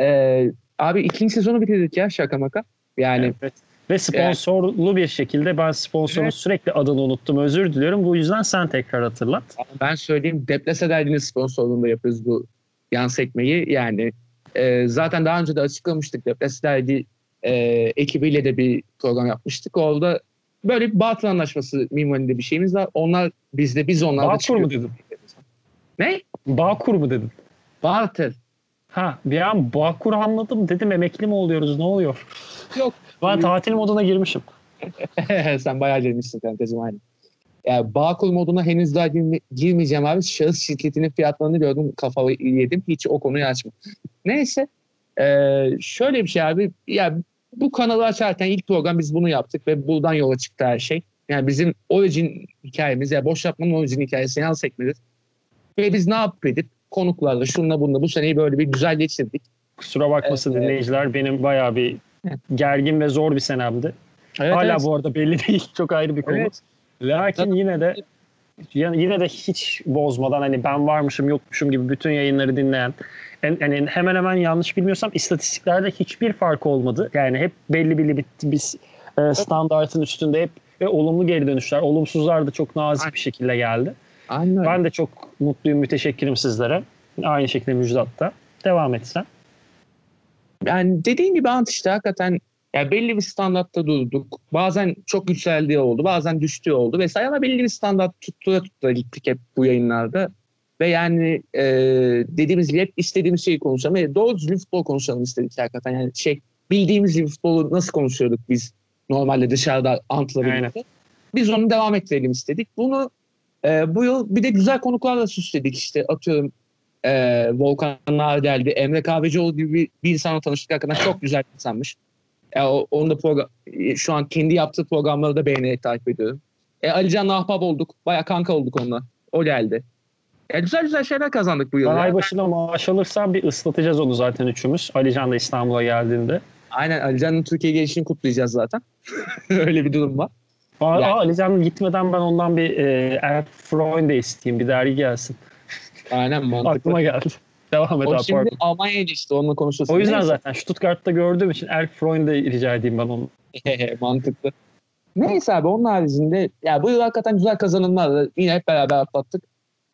Ee, abi ikinci sezonu bitirdik ya şaka maka. Yani Evet. Ve sponsorlu bir şekilde ben sponsorun Evet. sürekli adını unuttum. Özür diliyorum. Bu yüzden sen tekrar hatırlat. ben söyleyeyim Deplase Derdi'nin sponsorluğunda yapıyoruz bu yan sekmeyi. Yani e, zaten daha önce de açıklamıştık. Deplase Derdi e, ekibiyle de bir program yapmıştık. Orada böyle bir batıl anlaşması minvalinde bir şeyimiz var. Onlar bizde biz onlarda Bağkur çıkıyor. mu dedin? Ne? Bağkur mu dedin? Batıl. Ha bir an Bağkur anladım dedim emekli mi oluyoruz ne oluyor? Yok. Ben tatil moduna girmişim. Sen bayağı girmişsin kankacığım aynı. Yani Bağkur moduna henüz daha girme- girmeyeceğim abi. Şahıs şirketinin fiyatlarını gördüm kafayı yedim. Hiç o konuyu açma. Neyse. Ee, şöyle bir şey abi. Ya bu kanalı açarken ilk program biz bunu yaptık ve buradan yola çıktı her şey. Yani bizim origin hikayemiz ya boş yapmanın origin hikayesi yan sekmedir. Ve biz ne edip konuklarla şunla bununla bu seneyi böyle bir güzel geçirdik. Kusura bakmasın Evet. dinleyiciler benim bayağı bir gergin ve zor bir senemdi. Evet, Hala evet. bu arada belli değil. Çok ayrı bir konu. Evet. Lakin yine de yine de hiç bozmadan hani ben varmışım yokmuşum gibi bütün yayınları dinleyen en, yani hemen hemen yanlış bilmiyorsam istatistiklerde hiçbir fark olmadı. Yani hep belli belli bir, bir e, standartın üstünde hep ve olumlu geri dönüşler. Olumsuzlar da çok nazik bir şekilde geldi. Aynen öyle. Ben de çok mutluyum, müteşekkirim sizlere. Aynı şekilde Müjdat da. Devam etsen. Yani dediğin gibi Ant işte hakikaten yani belli bir standartta durduk. Bazen çok yükseldiği oldu, bazen düştüğü oldu vesaire ama belli bir standart tuttura tuttura gittik hep bu yayınlarda. Ve yani e, dediğimiz gibi hep istediğimiz şeyi konuşalım. E, doğru düzgün futbol konuşalım istedik hakikaten. Yani şey bildiğimiz gibi futbolu nasıl konuşuyorduk biz normalde dışarıda Ant'la birlikte. Biz onu devam ettirelim istedik. Bunu e, bu yıl bir de güzel konuklarla süsledik işte atıyorum e, Volkan Nar geldi. Emre Kahvecioğlu gibi bir, bir insanla tanıştık. Hakikaten çok güzel bir insanmış. E, o, onun da program, şu an kendi yaptığı programları da beğenerek takip ediyorum. E, Alican'la ahbap olduk. Baya kanka olduk onunla. O geldi. E, güzel güzel şeyler kazandık bu yıl. Ben ay başına maaş alırsam bir ıslatacağız onu zaten üçümüz. Alican da İstanbul'a geldiğinde. Aynen Alican'ın Türkiye gelişini kutlayacağız zaten. Öyle bir durum var. Aa, Yani- aa, Alican gitmeden ben ondan bir e, Erk Freund de isteyeyim. Bir dergi gelsin. Aynen mantıklı. Aklıma geldi. Devam et O abi, şimdi pardon. Almanya'ya geçti. Onunla konuşuruz. O yüzden Neyse. zaten Stuttgart'ta gördüğüm için Erk Freund'e rica edeyim ben onu. Mantıklı. Neyse abi onun haricinde ya bu yıl hakikaten güzel kazanımlarla yine hep beraber atlattık.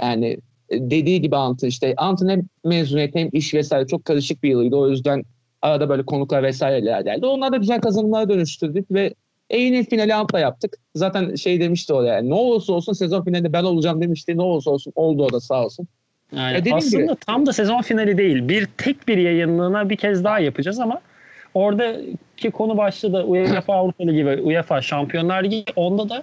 Yani e, dediği gibi Ant'ın işte Ant'ın hem mezuniyet hem iş vesaire çok karışık bir yılıydı. O yüzden arada böyle konuklar vesaireler geldi. Onlar da güzel kazanımlara dönüştürdük ve en finali Ant'la yaptık. Zaten şey demişti o yani ne olursa olsun sezon finalinde ben olacağım demişti. Ne olursa olsun oldu o da sağ olsun. Yani Ya dediğim aslında gibi- tam da sezon finali değil. Bir tek bir yayınlığına bir kez daha yapacağız ama oradaki konu başlığı da UEFA Avrupa Ligi ve UEFA Şampiyonlar Ligi. Onda da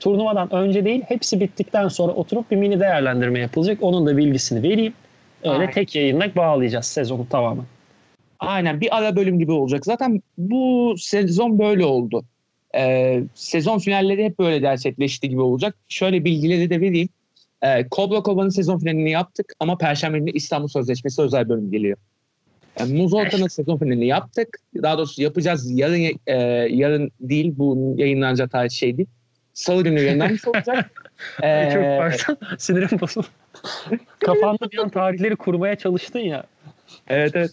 turnuvadan önce değil hepsi bittikten sonra oturup bir mini değerlendirme yapılacak. Onun da bilgisini vereyim. Öyle Aynen. tek yayınla bağlayacağız sezonu tamamen. Aynen bir ara bölüm gibi olacak. Zaten bu sezon böyle oldu. Ee, sezon finalleri hep böyle gerçekleşti gibi olacak. Şöyle bilgileri de vereyim. Ee, Cobra Kova'nın sezon finalini yaptık ama Perşembe günü İstanbul Sözleşmesi özel bölüm geliyor. Yani Muz Orta'nın sezon finalini yaptık. Daha doğrusu yapacağız. Yarın e, yarın değil bu yayınlanacağı tarih şey değil. Salı günü yayınlanmış olacak. Ee, Çok pardon. Sinirim bozuldu. Kafanda bir an tarihleri kurmaya çalıştın ya. evet evet.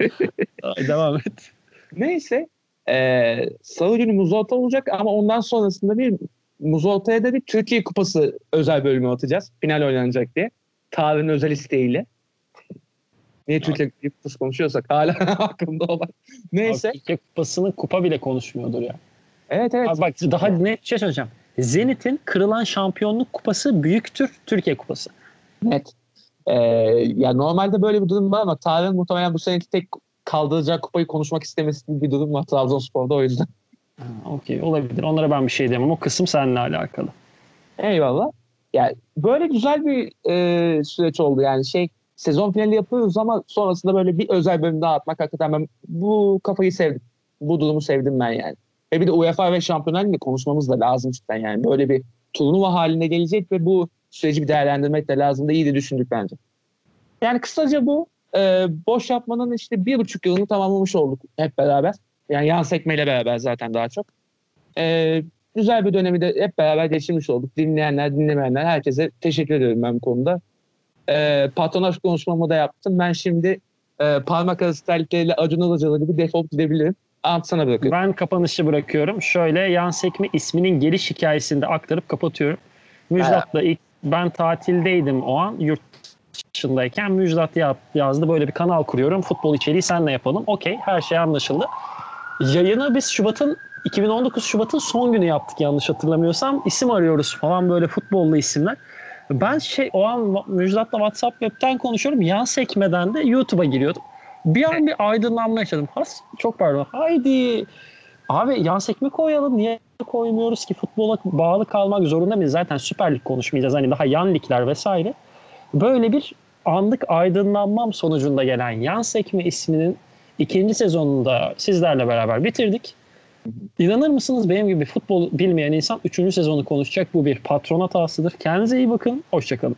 Devam et. Neyse. Ee, Salı günü Muzolta olacak ama ondan sonrasında bir Muzolta'ya da bir Türkiye Kupası özel bölümü atacağız. Final oynanacak diye. Tarık'ın özel isteğiyle. Niye Türkiye Kupası konuşuyorsak hala aklımda olan. Neyse. Abi, Türkiye Kupası'nın kupa bile konuşmuyordur ya. Evet evet. Abi bak daha net bir şey söyleyeceğim. Zenit'in kırılan şampiyonluk kupası büyüktür Türkiye kupası. Net. Ee, ya normalde böyle bir durum var ama Tarık'ın muhtemelen bu seneki tek kaldıracağı kupayı konuşmak istemesi gibi bir durum var Trabzonspor'da o yüzden. Okey olabilir. Onlara ben bir şey demem. O kısım seninle alakalı. Eyvallah. Yani böyle güzel bir e, süreç oldu yani şey sezon finali yapıyoruz ama sonrasında böyle bir özel bölüm daha atmak hakikaten ben bu kafayı sevdim. Bu durumu sevdim ben yani. Ve bir de UEFA ve Şampiyonlar Ligi konuşmamız da lazım cidden yani. Böyle bir turnuva haline gelecek ve bu süreci bir değerlendirmek de lazım da iyi de düşündük bence. Yani kısaca bu e, boş yapmanın işte bir buçuk yılını tamamlamış olduk hep beraber. Yani yan sekmeyle beraber zaten daha çok. E, güzel bir dönemi de hep beraber geçirmiş olduk. Dinleyenler, dinlemeyenler herkese teşekkür ediyorum ben bu konuda. E, patronaj konuşmamı da yaptım. Ben şimdi e, parmak arası terlikleriyle Acun Ilıcalı gibi defolup gidebilirim. Ant sana bırakıyorum. Ben kapanışı bırakıyorum. Şöyle yan sekme isminin geliş hikayesini de aktarıp kapatıyorum. Müjdat'la ilk ben tatildeydim o an yurt dışındayken Müjdat ya- yazdı böyle bir kanal kuruyorum. Futbol içeriği senle yapalım. Okey her şey anlaşıldı. Yayını biz Şubat'ın 2019 Şubat'ın son günü yaptık yanlış hatırlamıyorsam. İsim arıyoruz falan böyle futbollu isimler. Ben şey o an Müjdat'la WhatsApp webten konuşuyorum. Yan sekmeden de YouTube'a giriyordum. Bir an bir aydınlanma yaşadım. Has, çok pardon. Haydi. Abi yan sekme koyalım. Niye koymuyoruz ki? Futbola bağlı kalmak zorunda mıyız? Zaten Süper Lig konuşmayacağız. Hani daha yan ligler vesaire. Böyle bir anlık aydınlanmam sonucunda gelen yan sekme isminin ikinci sezonunda sizlerle beraber bitirdik. İnanır mısınız benim gibi futbol bilmeyen insan üçüncü sezonu konuşacak. Bu bir patron hatasıdır. Kendinize iyi bakın. Hoşçakalın.